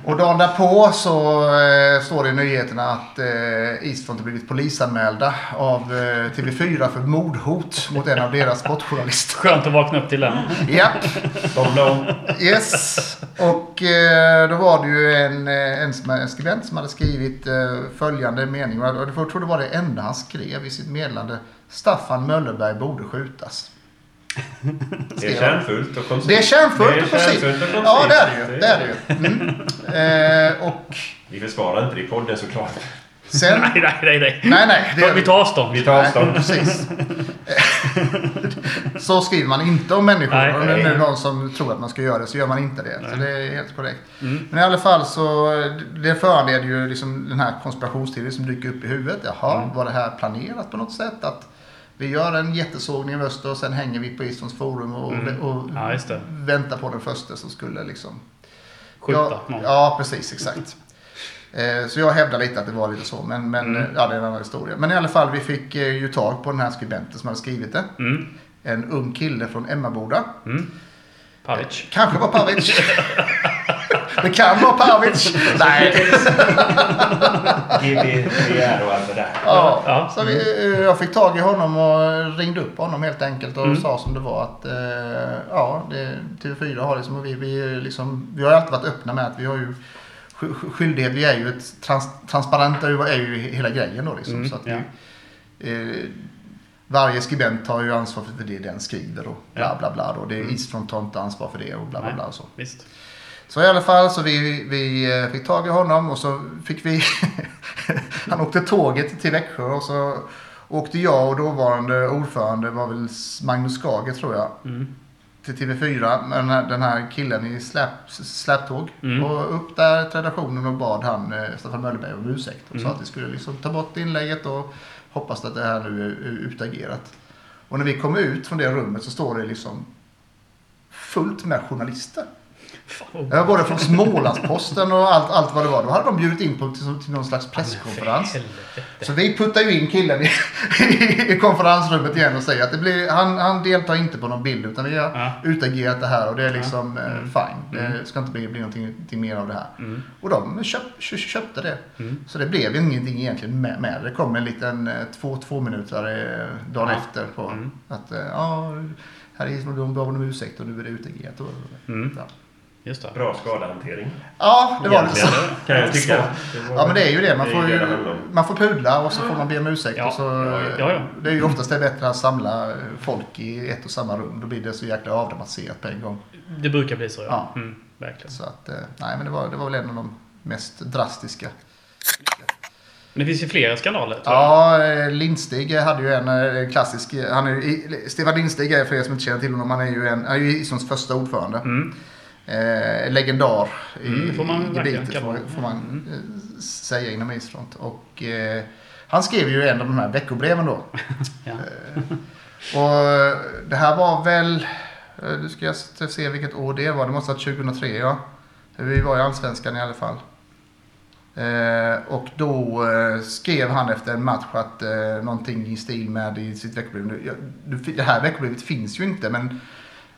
och dagen därpå så eh, står det i nyheterna att eh, Eastfront har blivit polisanmälda av eh, TV4 för mordhot mot en av deras sportjournalister. Skönt att vakna upp till den. Om. yes. Och eh, då var det ju en, eh, en, en skribent som hade skrivit eh, följande mening. Och jag tror det var det enda han skrev i sitt meddelande. Staffan Möllerberg borde skjutas. Det är kärnfullt och koncist. Det är kärnfullt och koncist. Ja, det är det ju. Det är det ju. Mm. Eh, och Vi försvarar inte det i podden såklart. sen... Nej, nej, nej. nej. Nej, nej. det- Vi tar avstånd. Vi tar avstånd. Nej, precis. så skriver man inte om människor. Nej, Om det är nu någon som tror att man ska göra det så gör man inte det. Så Nej. det är helt korrekt. Mm. Men i alla fall så det föranleder ju liksom den här konspirationsteorin som dyker upp i huvudet. Jaha, Mm. var det här planerat på något sätt? Att vi gör en jättesågning av Öster och sen hänger vi på Eastons forum och, Mm. och Ja, väntar på den första som skulle liksom Skjuta ja, någon. ja, precis. Exakt. Eh, Så jag hävdar lite att det var lite så, men, men Mm. ja, det är en annan historia. Men i alla fall, vi fick eh, ju tag på den här skribenten som hade skrivit det. Mm. En ung kille från Emmaboda. Mm. Pavic. Kanske var Pavic. det kan vara Pavic. Nej. GDPR och allt det där. Ja. Ja. Så vi, eh, jag fick tag i honom och ringde upp honom helt enkelt och Mm. sa som det var att eh, ja, det, TV4 har liksom, och vi, vi, liksom, vi har alltid varit öppna med att vi har ju sk- sk- skyldighet, vi är ju ett trans, transparenta är ju- är ju hela grejen då liksom. Mm, så att ja. vi, eh, varje skribent har ju ansvar för det den skriver och bla bla bla. Då. Det är Mm. Tar inte ansvar för det och bla bla bla. Och så. Visst. Så i alla fall så vi, vi eh, fick tag i honom och så fick vi... han åkte tåget till Växjö och så åkte jag och dåvarande ordförande var väl Magnus Skager tror jag. Mm. Till TV4 med den här, den här killen i släp, släptåg. Mm. Och upp där till redaktionen och bad han eh, Staffan Möllerberg om ursäkt. Och sa Mm. att vi skulle liksom ta bort inlägget och hoppas att det här nu är utagerat. Och när vi kom ut från det rummet så står det liksom fullt med journalister. Fan, Ja, både från Smålandsposten och allt, allt vad det var. Då hade de bjudit in på till, till någon slags presskonferens. Så vi puttar ju in killen i, i konferensrummet igen och säger att det blir, han, han deltar inte på någon bild utan vi har Ja. utagerat det här och det är liksom eh, Mm. fine. Det Mm. ska inte bli, bli någonting, någonting mer av det här. Mm. Och de köp, kö- köpte det. Mm. Så det blev ingenting egentligen med, med det. Kom en liten eh, två, två minuter eh, dagen Ja. efter på Mm. att ja, här är de bad om ursäkt och nu är det utagerat. Och, Mm. ja. Just det. Bra skadehantering. ja, det var lite så. Kan jag tycka. Ja men det är ju det. Man Det får, det ju, det man får pudla och så får man be om ursäkt. Ja. Och så, Ja, ja. Det är ju oftast det bättre att samla folk i ett och samma rum. Då blir det så jäkla avdramatiserat på en gång. Det brukar bli så, ja. Ja. Mm. Verkligen. Så att, eh, nej men det var, det var väl en av de mest drastiska. Men det finns ju flera skandaler. Ja, eh, Lindstig hade ju en eh, klassisk... Han är, Stefan Lindstig är för er som inte känner till honom, han är ju, en, han är ju Isons första ordförande. Mm. Eh, legendar i Mm, får man verkligen gebitet får, får man Mm. eh, säga inom Isfront. Och eh, han skrev ju en av de här veckobreven då. Ja. Och eh, det här var väl, eh, nu ska jag se vilket år det var, det måste ha varit 2003 ja. Vi var i Allsvenskan i alla fall. Eh, och då eh, skrev han efter en match att eh, någonting i stil med i sitt veckobrev. Det här veckobrevet finns ju inte men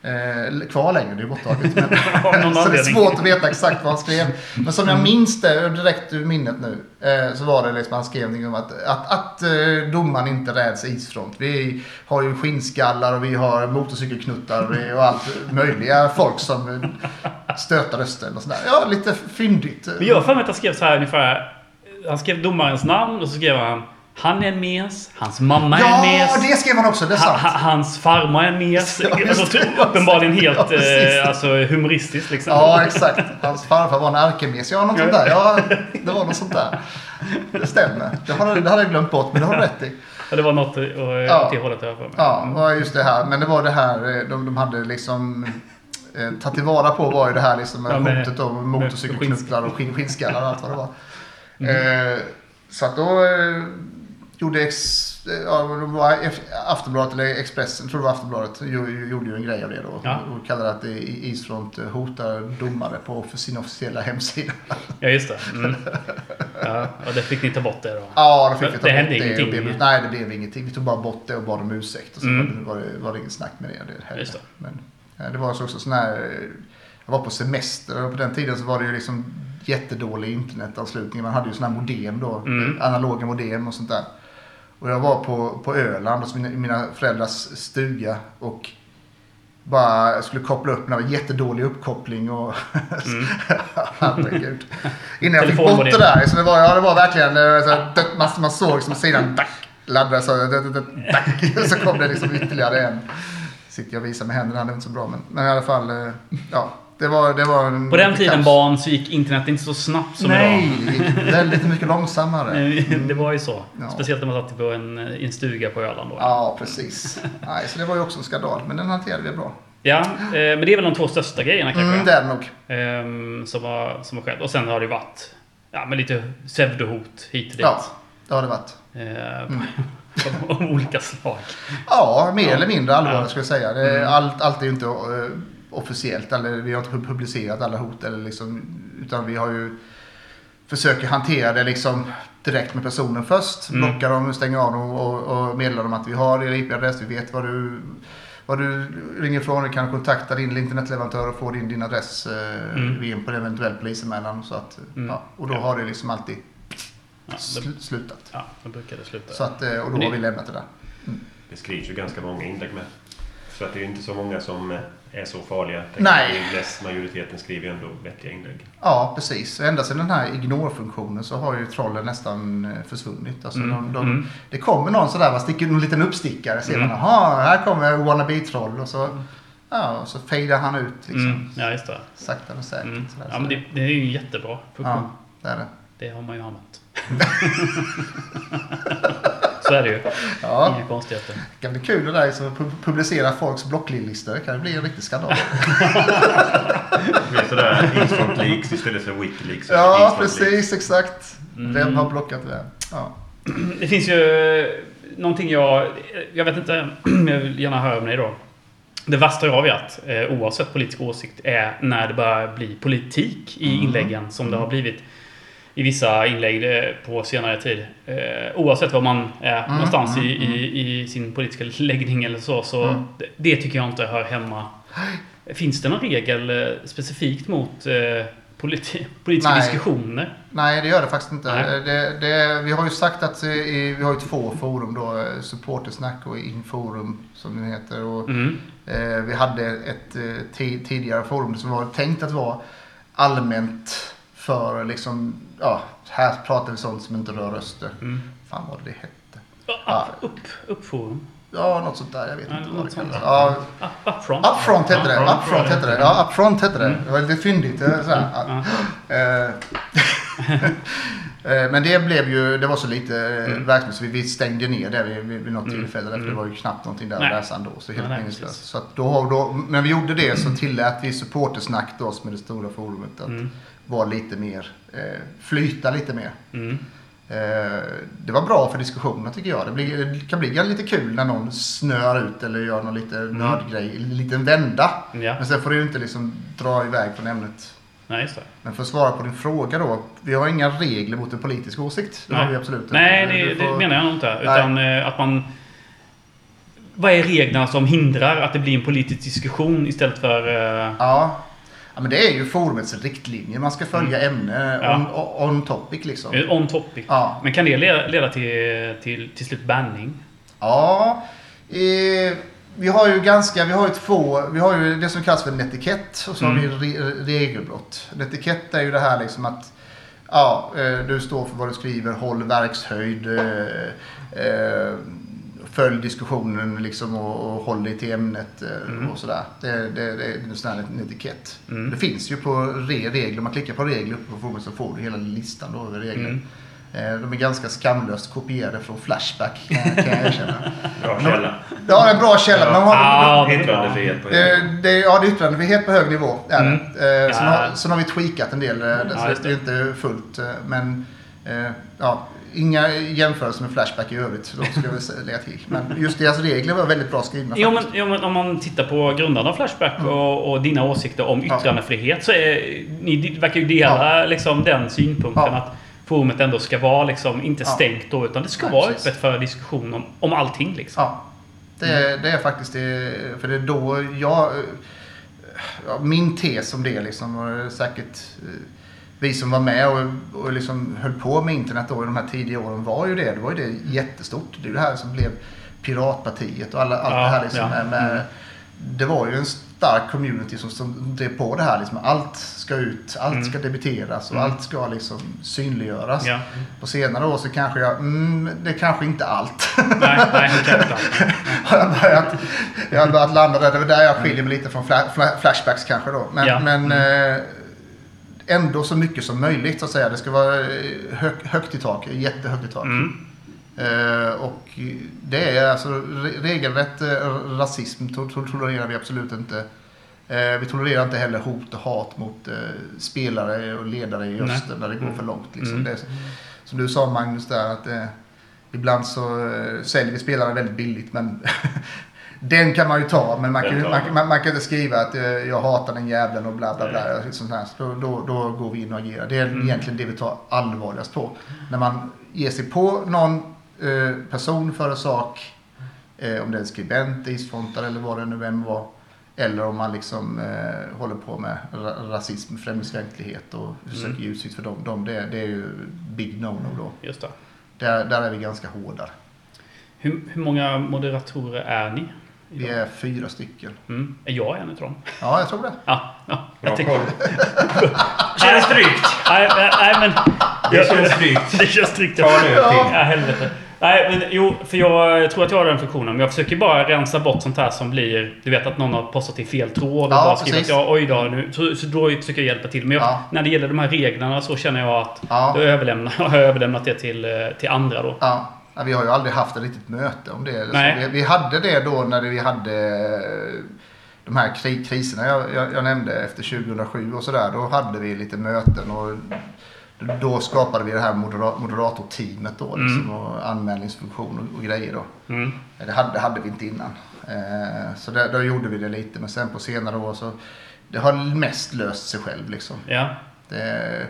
eh, kvar längre, det är borttaget. Men, så det är svårt att veta exakt vad han skrev. Men som jag minns det direkt ur minnet nu eh, så var det liksom han skrev någonting om att, att, att eh, domaren inte räds isfront. Vi har ju skinnskallar och vi har motorcykelknuttar och allt möjliga folk som stötar rösten och sådär. Ja, lite fyndigt. Men jag har för mig att han skrev så här ungefär. Han skrev domarens namn och så skrev han Han är en mes, hans mamma är en Ja, mes. det skrev han också. Det är sant. ha, hans farmor är en mes. Ja, alltså, uppenbarligen helt Ja, eh, alltså, humoristiskt liksom. Ja, exakt. Hans farfar var en ärkemes. Ja, något sånt där. Ja, det var något sånt där. Det stämmer. Det, har, det hade jag glömt bort, men det har du rätt i. Ja, det var något eh, Ja. åt det hållet jag för mig. Ja, just det här. Men det var det här eh, de, de hade liksom eh, tagit tillvara på var ju det här liksom med Ja, med- hotet om motorcykelknubblar och skinn, skinnskallar och allt vad det var. Mm. Eh, så att då gjorde ex, eh, ja, Aftonbladet eller Expressen, jag tror det var Aftonbladet, gjorde ju en grej av det då. Ja. Och kallade att Isfront eh, hotar domare på sin officiella hemsida. Ja, just det. Mm. Ja, och det fick ni ta bort det då. Ja, då fick vi ta det bort hände det. ingenting. blev- Nej, det blev ingenting. Vi tog bara bort det och bad om ursäkt. Och så Mm. var, det, var det inget snack med det. det heller. Just det. Men ja, det var så också sån här... eh, Jag var på semester och på den tiden så var det ju liksom jättedålig internetanslutning. Man hade ju såna här modem då. Mm. Analoga modem och sånt där. Och jag var på, på Öland hos mina, mina föräldrars stuga och bara skulle koppla upp. Det var jättedålig uppkoppling och... Mm. Herregud. Innan jag fick bort det där. Så det var, ja, det var verkligen... eh, Så man, man såg som sidan dack, laddade så... Dack, så kom det liksom ytterligare en. Sitter jag och visar med händerna, det är inte så bra. Men, men i alla fall, eh, ja. Det var, det var en... På den tiden kaos. barn så gick internet inte så snabbt som Nej, idag. det gick väldigt mycket långsammare. Eh, Det var ju så. Ja. Speciellt när man satt på en, i en stuga på Öland då. Ja, precis. Nej, så det var ju också en skandal. Men den hanterade vi bra. Ja, eh, men det är väl de två största grejerna kanske. Mm, det är det nog. Ehm, som, har, som har skett. Och sen har det varit ja, men lite pseudohot hit och dit. Ja, det har det varit. Ehm, Av olika slag. Ja, mer Ja. eller mindre allvarligt Ja. skulle jag säga. Det, är- Mm. allt, allt är ju inte eh, officiellt. Eller vi har inte publicerat alla hot. Eller liksom, utan vi har ju försöker hantera det liksom direkt med personen först. Mm. Blockar dem, stänger av dem och, och meddelar dem att vi har er IP-adress, vi vet vad du, vad du ringer ifrån. Du kan kontakta din internetleverantör och få din, din adress eh, Mm. en på en eventuell polisanmälan. Så att, Mm. ja, och då Ja. har det liksom alltid Ja, det, sl- slutat. ja, då brukar det sluta. Så att, eh, och då har vi lämnat det där. Det skrivs ju ganska många inlägg med. Så att det är inte så många som eh, är så farliga. Nej. Majoriteten skriver ju ändå vettiga inlägg. Ja, precis. Ända sedan den här ignore-funktionen så har ju trollen nästan eh, försvunnit. Alltså, Mm, de, de, mm. Det kommer någon sådär, man sticker en liten uppstickare. Ser Mm. man, jaha, här kommer wannabe-troll. Och så, ja, och så fejdar han ut liksom. Mm, ja, just det. Sakta men säkert. Mm. sådär. Ja, men det, det är ju en jättebra funktion. ja, det är det. Det har man ju använt. Så är det ju. Ja, Inga konstigheter. det kan bli kul det där som publicera folks blocklistor. Det kan bli en riktig skandal. Det blir sådär Eastfront Leaks istället för Wikileaks. ja, precis. Exakt. Mm. Vem har blockat vem? Ja. Det finns ju någonting jag... Jag vet inte, jag vill gärna höra om dig då. Det värsta jag vet, eh, oavsett politisk åsikt, är när det börjar bli politik i Mm. inläggen som det har blivit i vissa inlägg eh, på senare tid. Eh, oavsett var man är Mm, någonstans mm, i, i, i sin politiska läggning eller så. så Mm. det, det tycker jag inte hör hemma. Finns det någon regel eh, specifikt mot politi politiska Nej. diskussioner? Nej, det gör det faktiskt inte. Det, det, vi har ju sagt att vi har ju två forum då, Supportersnack och Inforum som det heter. Och, Mm. eh, vi hade ett ti- tidigare forum som var tänkt att vara allmänt för liksom, ja, här pratar vi sånt som inte rör röster. Mm. Fan vad det hette. Ja, Upp, upp, upp forum. Ja, något sånt där. Jag vet Ja, inte vad det kallas. Ja, Up, upfront. Upfront hette det. Upfront, hette det. Ja, Upfront hette det. Det var lite fyndigt. eh. Eh, eh, Men det blev ju, det var så lite Mm. verksamhet så vi- vi stängde ner det vid, vid, något Mm. tillfälle. Därför Mm. det var ju knappt någonting där att läsa ändå. Så helt Nej, meningslöst. Så då, då, när vi gjorde det så tillät vi supportersnack då som är det stora forumet att Mm. Vara lite mer, eh, flyta lite mer. Mm. Eh, det var bra för diskussionerna tycker jag. Det, blir, det kan bli lite kul när någon snör ut eller gör någon lite nördgrej, en liten vända. Mm. Ja, Men sen får du inte liksom dra iväg från ämnet. nej just det. Men för att svara på din fråga då. Vi har inga regler mot en politisk åsikt. Det Nej. har vi absolut inte. Nej, Du- det, du det får- menar jag nog inte. Utan eh, att man... Vad är reglerna som hindrar att det blir en politisk diskussion istället för... eh, Ja. Ja, men det är ju forumets riktlinjer. Man ska följa ämne Mm. Ja. on, on topic liksom. eh, on topic? Ja. Men kan det leda, leda till, till, till slut banning? Ja. Eh, vi har ju ganska, vi har ju två, vi har ju det som kallas för en etikett och så har Mm. vi re, regelbrott. En etikett är ju det här liksom att ja, eh, du står för vad du skriver, håll verkshöjd, eh, eh, följ diskussionen liksom och, och håll dig till ämnet eh, Mm. och sådär. Det, det, det är en sån här en etikett. Mm. Det finns ju på re, regler, om man klickar på regler uppe på forumet så får du hela listan då över regler. Mm. Eh, De är ganska skamlöst kopierade från Flashback kan jag, erkänna. Bra källa. Ja, det en bra källa. men de har, Ja, det är bra. Yttrandefrihet på det, det, ja, det är yttrandefrihet på hög nivå. Är det. Mm. Eh, sen, Ja. har, sen har vi tweakat en del. eh, Ja, så det är inte fullt. eh, Men eh, ja, inga jämförelser med Flashback i övrigt. Ska vi sä- lägga till. Men just deras regler var väldigt bra skrivna. Jo men, jo, men om man tittar på grundarna av Flashback och, och dina åsikter om Mm. Ja. yttrandefrihet så är, ni verkar ju dela liksom, den synpunkten Ja. att forumet ändå ska vara liksom, inte Ja. stängt då, utan det ska Nej, vara precis. öppet för diskussion om, om allting. Liksom. Ja, det, är- det är faktiskt det. För det är då jag... Ja, min tes om det liksom. Och säkert eh, vi som var med och, och liksom höll på med internet då i de här tidiga åren var ju det. Det var ju det jättestort. Det är det här som blev Piratpartiet och alla, allt Ja, det här liksom. ja. Med, med, Mm. Det var ju en stark community som, som drev på det här. Liksom. Allt ska ut, allt Mm. ska debiteras och Mm. allt ska liksom synliggöras. Ja. På senare år så kanske jag, mm, det är kanske inte allt. Nej, nej, kan jag inte. har börjat, jag har börjat landa där. Det är där jag skiljer mig lite från fla- fla- Flashbacks kanske då. Men, men Mm. eh, ändå så mycket som möjligt så att säga. Det ska vara eh, hög, högt i tak, jättehögt i tak. Mm. Eh, och det är alltså re- regelrätt eh, rasism to- to- tolererar vi absolut inte. Eh, vi tolererar inte heller hot och hat mot eh, spelare och ledare i öster när det går Mm. för långt. Liksom. Mm. Det som du sa Magnus där att ibland så säljer vi spelare väldigt billigt men Den kan man ju ta, men man kan, man, man. man, kan inte skriva att eh, jag hatar den jävlen och bla bla bla. och Sånt här. Så då, då, då går vi in och agerar. Det är Mm. egentligen det vi tar allvarligast på. När man ger sig på någon eh, person för en sak, eh, om det är en skribent, isfrontare eller vad det nu än var. Eller om man liksom eh, håller på med ra- rasism, främlingsfientlighet och försöker Mm. ge utsikt för dem. dem det, det är ju big no-no då. Just det. Där, där är vi ganska hårda. Hur, hur många moderatorer är ni? Vi är fyra stycken. Mm. Är jag en utav dem? Ja, jag tror det. Ja, ja jag koll. Känns tryggt. Nej, nej, men... Det känns tryggt. Det känns. Ta nu Ja, till. helvete. Nej, men jo, för jag tror att jag har den funktionen. Men jag försöker bara rensa bort sånt här som blir... Du vet att någon har postat i fel tråd och Ja, bara skrivit precis. ja, oj då. Nu, så, så då försöker jag hjälpa till. Men jag, Ja. när det gäller de här reglerna så känner jag att Ja. då överlämnar, har jag överlämnat det till, eh, till andra då. Ja, ja, vi har ju aldrig haft ett riktigt möte om det. Vi, vi hade det då när vi hade eh, de här kri kriserna jag, jag, jag nämnde efter 2007 och sådär. Då hade vi lite möten och då skapade vi det här modera moderatorteamet då. Liksom, och anmälningsfunktion och, och grejer då. Mm. Det hade, det hade vi inte innan. Eh, så där, då gjorde vi det lite. Men sen på senare år så det har mest löst sig själv liksom. Ja. Det,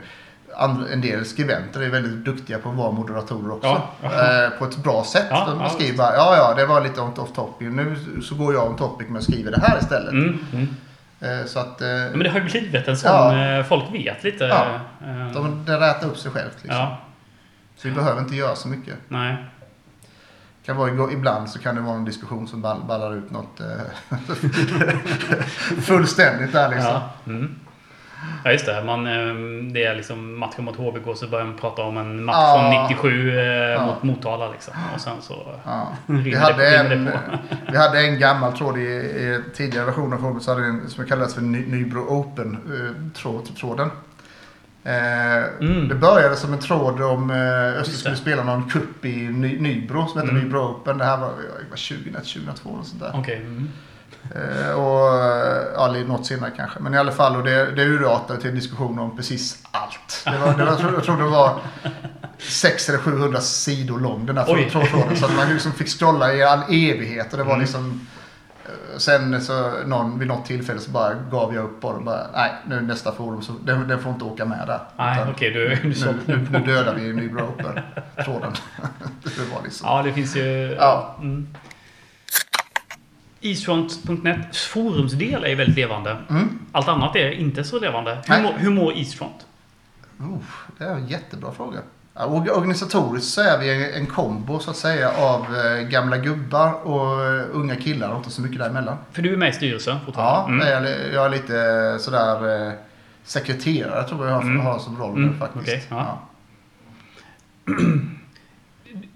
en del skribenter är väldigt duktiga på att vara moderatorer också. Ja. Eh, på ett bra sätt. Ja, de ja, skriver bara, ja ja det var lite off topic. Nu så går jag on topic men skriver det här istället. Mm, mm. Eh, så att eh, Ja, Men det har ju blivit en sån... Folk vet lite. Ja. de, det rätar upp sig självt. Liksom. Så vi behöver inte göra så mycket. Nej. Kan vara, ibland så kan det vara en diskussion som ball, ballar ut något fullständigt där liksom. Mm. Ja just det. Man, eh, det är liksom matchen mot HBK så börjar man prata om en match Ja. från 97 eh, Ja. mot Motala liksom. Och sen så... Ja. Vi, hade en, vi hade en gammal tråd i, i tidigare versioner av en som kallades för Ny, Nybro Open-tråden. Eh, Mm. Det började som en tråd om eh, Öster skulle spela någon cup i Ny, Nybro som hette Mm. Nybro Open. Det här var, var 2001, 2002 och sånt där. Okej. Mm. Eh, och eh, ja, lite något senare kanske. Men i alla fall, och det, det urartade till en diskussion om precis allt. Det var, det var, jag, tror, jag tror det var 600 eller 700 sidor lång den här tråden. Så att man liksom fick scrolla i all evighet. Och det var Mm. liksom... eh, Sen så någon, vid något tillfälle så bara gav jag upp och bara, nej nu nästa forum så den, den får inte åka med där. Nej, okej. du, du nu, nu, nu dödar vi Nybro Open-tråden. det var liksom... Ja, det finns ju... Ja. Mm. Eastfront.net forumsdel är väldigt levande. Mm. Allt annat är inte så levande. Hur, mår, hur mår Eastfront? Oh, det är en jättebra fråga. Ja, org- Organisatoriskt så är vi en, kombo så att säga av eh, gamla gubbar och eh, unga killar och inte så mycket däremellan. För du är med i styrelsen Ja, fortfarande? jag, är, jag är lite eh, sådär sekreterare tror jag jag har, Mm. har som roll Mm, faktiskt. ja. ja.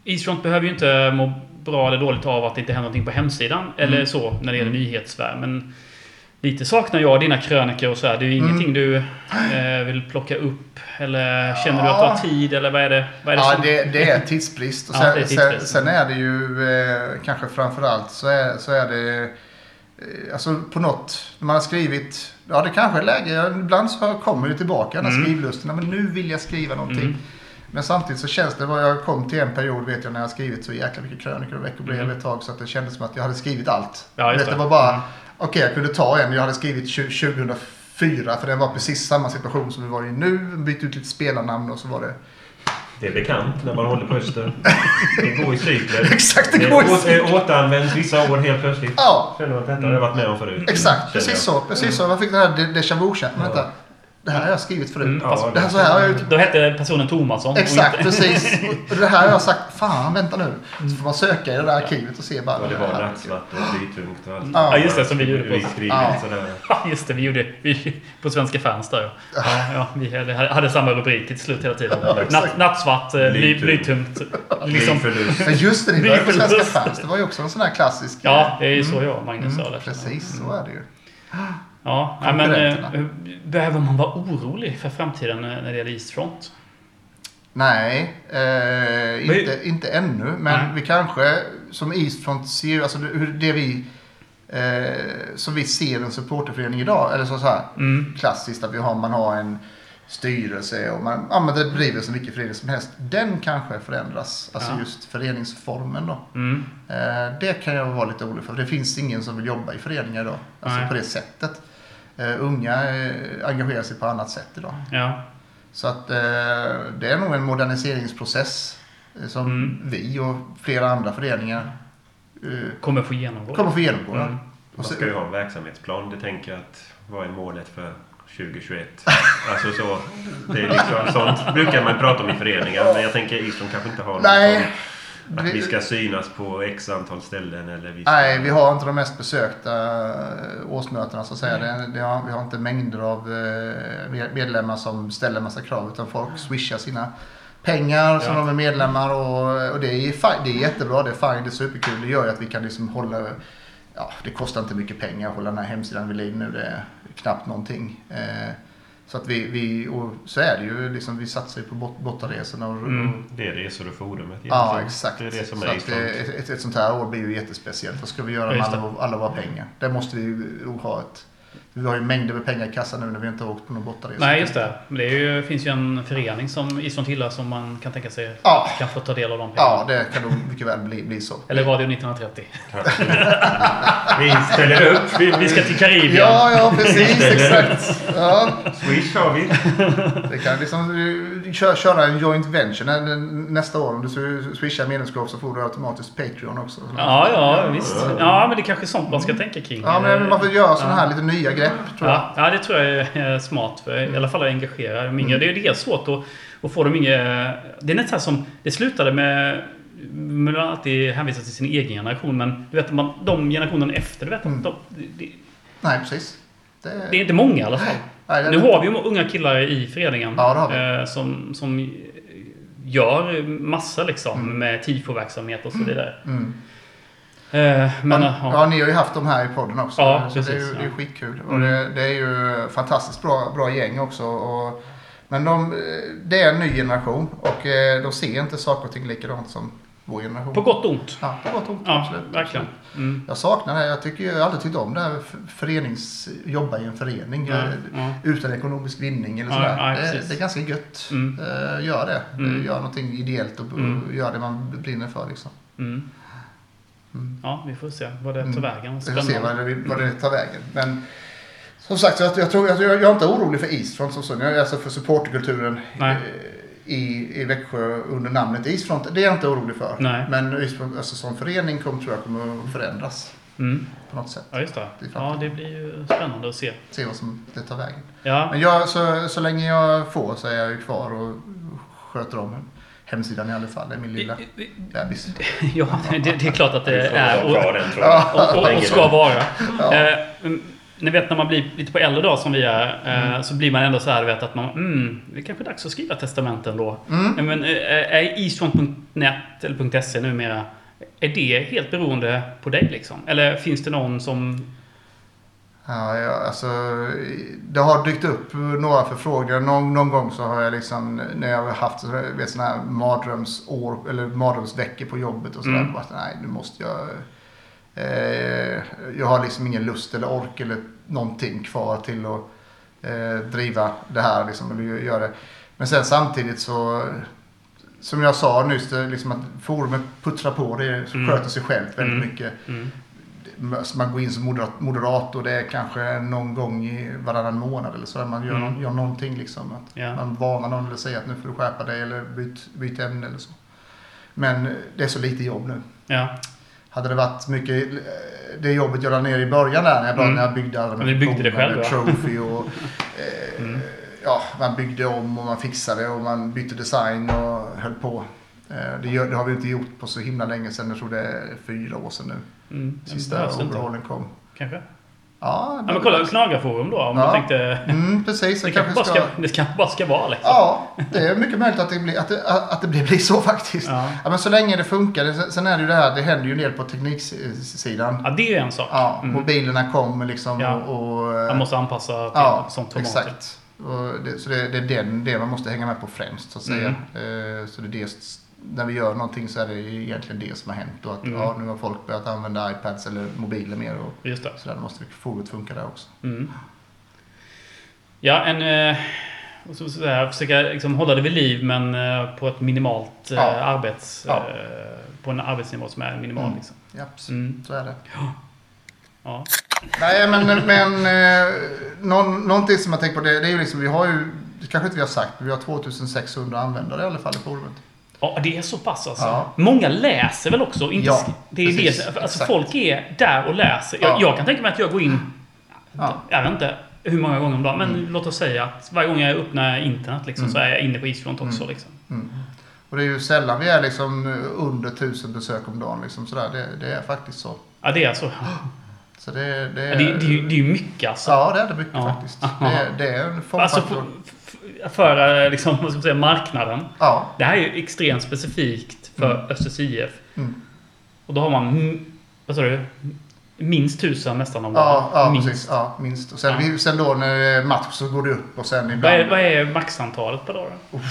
Eastfront behöver ju inte må bra eller dåligt av att det inte händer någonting på hemsidan. Eller Mm. så, när det gäller nyhetssfär. Men lite saknar jag dina krönikor och så här. Det är ju Mm. ingenting du eh, vill plocka upp. Eller känner du att du Ja. har tid? Eller vad är det? Vad är det Ja, som... det, det är tidsbrist. Och Ja, sen, det är sen, tidsbrist. sen är det ju eh, kanske framförallt så är, så är det eh, Alltså på något, när man har skrivit, ja det kanske är läge, ibland så kommer det tillbaka den här Mm. skrivlusten, men nu vill jag skriva någonting. Mm. Men samtidigt så känns det, jag kom till en period vet jag när jag skrivit så jäkla mycket krönikor och veckobrev Mm. ett tag så att det kändes som att jag hade skrivit allt. Ja, det det. var bara, Mm. okej jag kunde ta en, jag hade skrivit tju- 2004 för det var precis samma situation som vi var i nu, bytt ut lite spelarnamn och så var det Det är bekant när man håller på Öster. Det går i cykler. Exakt, det Det går i cykler. eh, återanvänds vissa år helt plötsligt. Ja, Känner att detta har jag varit med om förut. Exakt, precis så. Precis så. Jag fick den här déjà vu-känslan. Vänta, det här har jag skrivit förut. Mm, Ja, fast- Det här så här har jag ut... Då hette personen Tomasson. Exakt, inte- precis. Och det här har jag sagt, fan vänta nu. Så får man söka i det där arkivet och se bara. Och det var här. nattsvart och blytungt och allt. Ja, just det, som vi gjorde på- Ja. Ja, just det. Vi gjorde vi, på Svenska fans där ja. ja, ja vi hade, hade samma rubrik till slut hela tiden. Ja. Natt, nattsvart, eh, bly, Blytungt. Liksom. Men just det, ni började på Svenska fans. Det var ju också en sån här klassisk... ja, det är ju så jag och Magnus Mm, sa det. precis, så är det ju. Ja, men eh, behöver man vara orolig för framtiden eh, när det gäller Eastfront? Nej, eh, inte, inte ännu. Men Nej. vi kanske, som Eastfront ser, alltså det, hur det vi, eh, som vi ser en supporterförening idag, eller så, så här Mm. klassiskt att vi har, man har en styrelse och man, ja, men det driver så mycket förening som helst. Den kanske förändras, alltså Ja. just föreningsformen då. Mm. Eh, det kan jag vara lite orolig för. Det finns ingen som vill jobba i föreningar idag. Alltså Nej. på det sättet. Eh, unga eh, engagerar sig på annat sätt idag. Ja. Så att eh, det är nog en moderniseringsprocess som Mm. vi och flera andra föreningar Kommer få genomgå. kommer få genomgå. Mm. Och Man ska ju ha en verksamhetsplan. Det tänker jag att vad är målet för 2021? Alltså så, det är liksom sånt brukar man prata om i föreningar. Men jag tänker Eastron kanske inte har något Nej. Att Vi- ska synas på x antal ställen eller vi ska... Nej, vi har inte de mest besökta eh, årsmötena så att säga. Det, det har, vi har inte mängder av eh, medlemmar som ställer massa krav utan folk swishar sina pengar som Ja. de är medlemmar och, och det, är, det är jättebra, det är fine, det är superkul. Det gör ju att vi kan liksom hålla, ja det kostar inte mycket pengar att hålla den här hemsidan vid liv nu. Det är knappt någonting. Eh, så att vi, vi, och så är det ju liksom, vi satsar ju på bot, bortaresorna och, Mm. Det är resor och forumet Ja, exakt. Det är det som så är att Eastron. det, ett, ett, ett sånt här år blir ju jättespeciellt. Vad ska vi göra med alla, alla våra pengar? Det måste vi ju ha ett... Vi har ju mängder med pengar i kassan nu när vi inte har åkt på någon bortaresa. Nej, just det. Men det är ju, finns ju en förening som Eastron tillhör som man kan tänka sig Ja, kan få ta del av de pengarna. ja det kan nog mycket väl bli, bli så. Eller Radio 1930. Vi ställer upp. Vi, vi ska till Karibien. Ja, ja precis. exakt. Ja, Swish har vi. det kan liksom eh, köra, köra en joint venture Nä- nästa år. Om du swishar medlemskap så får du automatiskt Patreon också. Ja, ja, visst. Ja, men det är kanske är sånt man ska tänka kring. Ja, men man får göra sådana här lite nya grepp tror jag. Ja, ja, det tror jag är smart. För I alla fall att engagera de yngre. Det är dels svårt att, att få de yngre... Det är nästan som... Det slutade med... Man alltid hänvisar till sin egen generation. Men du vet, man, de generationen efter, du vet, Mm. de, det, Nej, precis. Det, det är inte många i alla fall. nej, det- Nu har vi ju unga killar i föreningen. Ja, det eh, som, som gör massa liksom Mm. med tifo-verksamhet och så vidare. Mm. Eh, men, ja, ja. ja, ni har ju haft dem här i podden också. Ja, så det är ju precis, det är ja. skitkul. Och Mm. det, det är ju fantastiskt bra, bra gäng också. Och, men de, det är en ny generation och eh, de ser inte saker och ting likadant som vår generation. På gott och ont. Ja, på gott och ont. Ja, absolut, verkligen. Mm. Jag saknar det. Jag tycker jag har alltid tyckt om det här förenings... Jobba i en förening. Ja, eh, ja. Utan ekonomisk vinning eller Ja, sådär. ja, det, precis. det är ganska gött. Mm. Eh, gör det. Mm. Gör någonting ideellt och, Mm. och gör det man brinner för. Liksom. Mm. Ja, vi får se vad det tar Mm. vägen. Vi får se vad det, vad det tar vägen. Men som sagt, jag, jag, tror, jag, jag är inte orolig för Eastfront som sådan. Jag är alltså för supporterkulturen i, i Växjö under namnet Eastfront. Det är jag inte orolig för. Nej. Men Eastfront alltså, som förening kommer, tror jag kommer att förändras Mm. på något sätt. Ja, just det. Ja, det blir ju spännande att se. Se vad som det tar vägen. Ja, Men jag, så, så länge jag får så är jag ju kvar och sköter om hemsidan i alla fall. Det är min lilla bebis. ja det, det är klart att det är och, och, och, och ska vara. Ja. Eh, mm, ni vet när man blir lite på äldre dag som vi är eh, så blir man ändå så här vet att man mm, det är kanske dags att skriva testamenten då. Mm. Men, eh, är eastfront.net eller .se numera är det helt beroende på dig liksom? Eller finns det någon som... Ja, ja, alltså, det har dykt upp några förfrågningar. Någon, någon gång så har jag liksom, när jag har haft vet, såna här mardrömsår, eller mardrömsveckor på jobbet och sådär. Mm. Bara, nej, nu måste jag... Eh, jag har liksom ingen lust eller ork eller någonting kvar till att eh, driva det här liksom, eller göra det. Men sen samtidigt så, som jag sa nyss, liksom att forumet puttrar på, det Mm. sköter sig självt väldigt Mm. mycket Mm, så man går in som moderat, moderator, det är kanske någon gång i varannan månad eller så. Man gör, Mm. gör någonting liksom. Att ja. Man varnar någon eller säger att nu får du skärpa dig eller byt, byt ämne eller så. Men eh, det är så lite jobb nu. ja. Hade det varit mycket, eh, det jobbet jag la ner i början där när jag, Mm. när jag byggde alla vi byggde det själv? Trophy och eh, Mm. ja, man byggde om och man fixade och man bytte design och höll på. Eh, Det, gör, det har vi inte gjort på så himla länge sedan. Jag tror det är fyra år sedan nu. Mm, Sista overhaulen kom. Kanske? Ja, Ja, men kolla Knagarforum då om Ja. du tänkte... Mm, precis. Det kanske, kanske bara ska... ska, det kanske bara ska vara liksom. Ja, det är mycket möjligt att det blir, att det, att det blir, blir så faktiskt. Ja. Ja. men så länge det funkar. Sen- är det ju det här, det händer ju en del på tekniksidan. ja, det är en sak. Ja, Mm. mobilerna kommer liksom Ja. och... och Man måste anpassa till ja, sånt format. exakt. Och det, så det, det är den, det man måste hänga med på främst så att säga. Mm. Eh, så det är det, när vi gör någonting så är det egentligen det som har hänt. Och att Mm. ja, nu har folk börjat använda iPads eller mobiler mer. Och, Just det. så där måste forumet funka där också. Mm. Ja, en... eh, och så, så här, försöka liksom, hålla det vid liv men eh, på ett minimalt eh, Ja. arbets... Ja. Eh, på en arbetsnivå som är minimal. Mm. Liksom. Ja, Mm. så är det. Ja. Nej, men, men eh, någon, någonting som jag tänker på det, det är ju liksom, vi har ju, kanske inte vi har sagt, men vi har 2600 användare i alla fall i forumet. Ja, det är så pass alltså. Ja. Många läser väl också? Inte, Ja, det är precis. det, alltså, folk är där och läser. Jag, Ja. jag kan tänka mig att jag går in, Ja. jag vet inte hur många gånger om dagen, men Mm. låt oss säga att varje gång jag öppnar internet liksom, Mm. så är jag inne på också. Mm. Liksom. Och det är ju sällan vi är liksom under 1000 besök om dagen. Liksom sådär. Det, det är faktiskt så. Ja, det är så. Så det, det, Ja, det, det, är det är ju mycket alltså. Ja, det är det mycket Ja. faktiskt. Det, är- det är en Alltså formfaktor. för, för, liksom, vad ska man säga, marknaden. Ja. Det här är ju extremt specifikt för Mm. Östers IF. Mm. Och då har man, vad sa du? Minst tusen nästan om Ja, ja minst. precis. Ja, minst. Och sen, Ja. sen då när det är match så går det upp och sen Vad ibland... är, vad är maxantalet per dag då? Eh,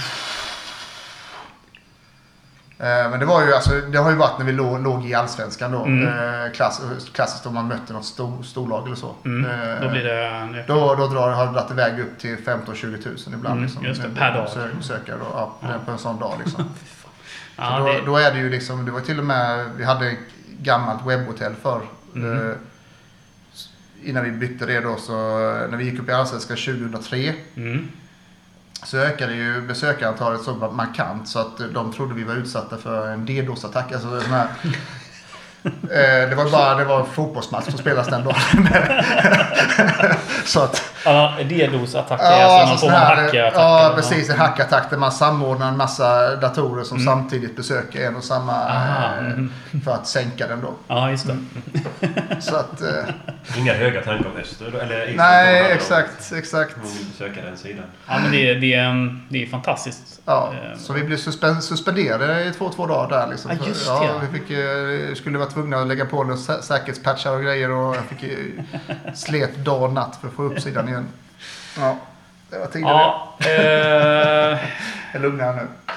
Men det var ju alltså, det har ju varit när vi låg, låg i Allsvenskan då. Mm. Eh, Klass, klassiskt om man mötte något stor, storlag eller så. Mm, Eh, då blir det... Då, då drar, har det dragit iväg upp till 15-20 tusen ibland. Mm, liksom, just det, per dag. Besök, besökare då, ja, Ja. på en sån dag liksom. ja, då, det, då är det ju liksom, det var till och med, vi hade ett gammalt webbhotell för Mm. eh, Innan vi bytte det då så, när vi gick upp i Allsvenskan 2003 mm. Så ökade ju besökarantalet så markant så att de trodde vi var utsatta för en DDoS-attack. Alltså, här, eh, det var bara det var en fotbollsmatch som spelas den dagen. så att, DDoS-attacker, ja, alltså någon alltså form sån av hackerattacker. ja, precis. En hackattack där man samordnar en massa datorer som Mm. samtidigt besöker en och samma Aha, eh, mhm. för att sänka den då. Ja, just det. Så att, eh, Inga höga tankar om Öster? Eller nej, exakt, exakt. Besöker den sidan. Ja, men det, är- det, är, det är fantastiskt. Ja, Eh, så vi blev suspen- suspenderade i två, två dagar där. Liksom. Ja, just ja, det. Vi fick, skulle vara tvungna att lägga på säkerhetspatchar och grejer och jag fick slet dag och natt för att få upp sidan igen. Ja, det var tidigare. Ja, eh, Jag är lugnare nu.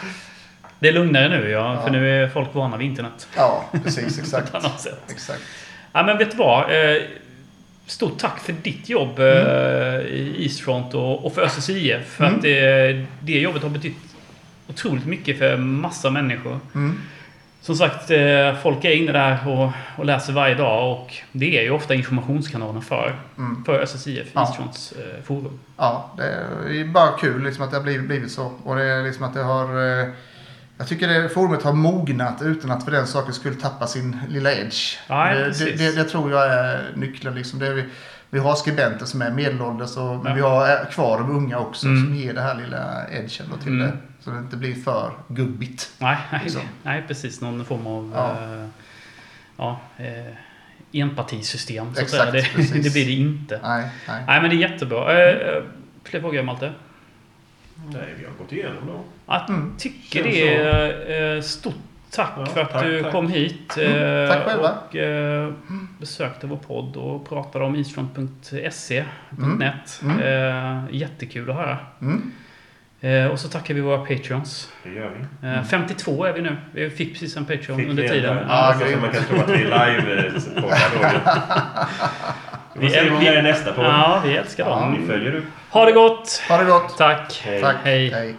det är lugnare nu ja, Ja. för nu är folk vana vid internet. Ja, precis. Exakt. På något sätt. exakt. Ja, men vet du vad? Eh, Stort tack för ditt jobb eh, i Eastfront och, för Östers IF. För Mm. att det, det jobbet har betytt otroligt mycket för massa människor. Mm. Som sagt, eh, folk är inne där och, och läser varje dag och det är ju ofta informationskanalen för, Mm. för Östers IF, Ja. Eastfronts eh, forum. Ja, det är bara kul liksom, att det har blivit, blivit så. Och det är liksom att det har... eh, Jag tycker det forumet har mognat utan att för den saken skulle tappa sin lilla edge. Ja, det, det, det, det tror jag är nyckeln. Liksom. Det vi, vi har skribenter som är medelålders och, men Ja. vi har kvar de unga också Mm. som ger det här lilla edgen till Mm. det. Så det inte blir för gubbigt. Nej, nej, Liksom. nej precis. Någon form av Ja. eh, ja, eh, enpartisystem. Så att Exakt. Det, det blir det inte. Nej, nej. Nej, men det är jättebra. Eh, eh, fler frågor, Malte? Nej, vi har gått igenom då. Jag Mm. tycker Känns det är eh, stort tack Ja, för att tack, du tack. kom hit. Mm, eh, tack själva. Och eh, besökte vår podd och pratade om eastfront.se.net. Mm. Eh, jättekul att höra. Mm. Eh, och så tackar vi våra patreons. Det gör vi. Eh, 52 är vi nu. Vi fick precis en patreon Fick under vi tiden. en- Ja, Ja, så grymt. man kan tro att vi är live-poddar då. Vi Vi får se är- om det är nästa podd. Ja, vi älskar Ja. dem. Vi följer upp. Ha det gott! Ha det gott. Tack! Hej. Tack. Hej. Hej.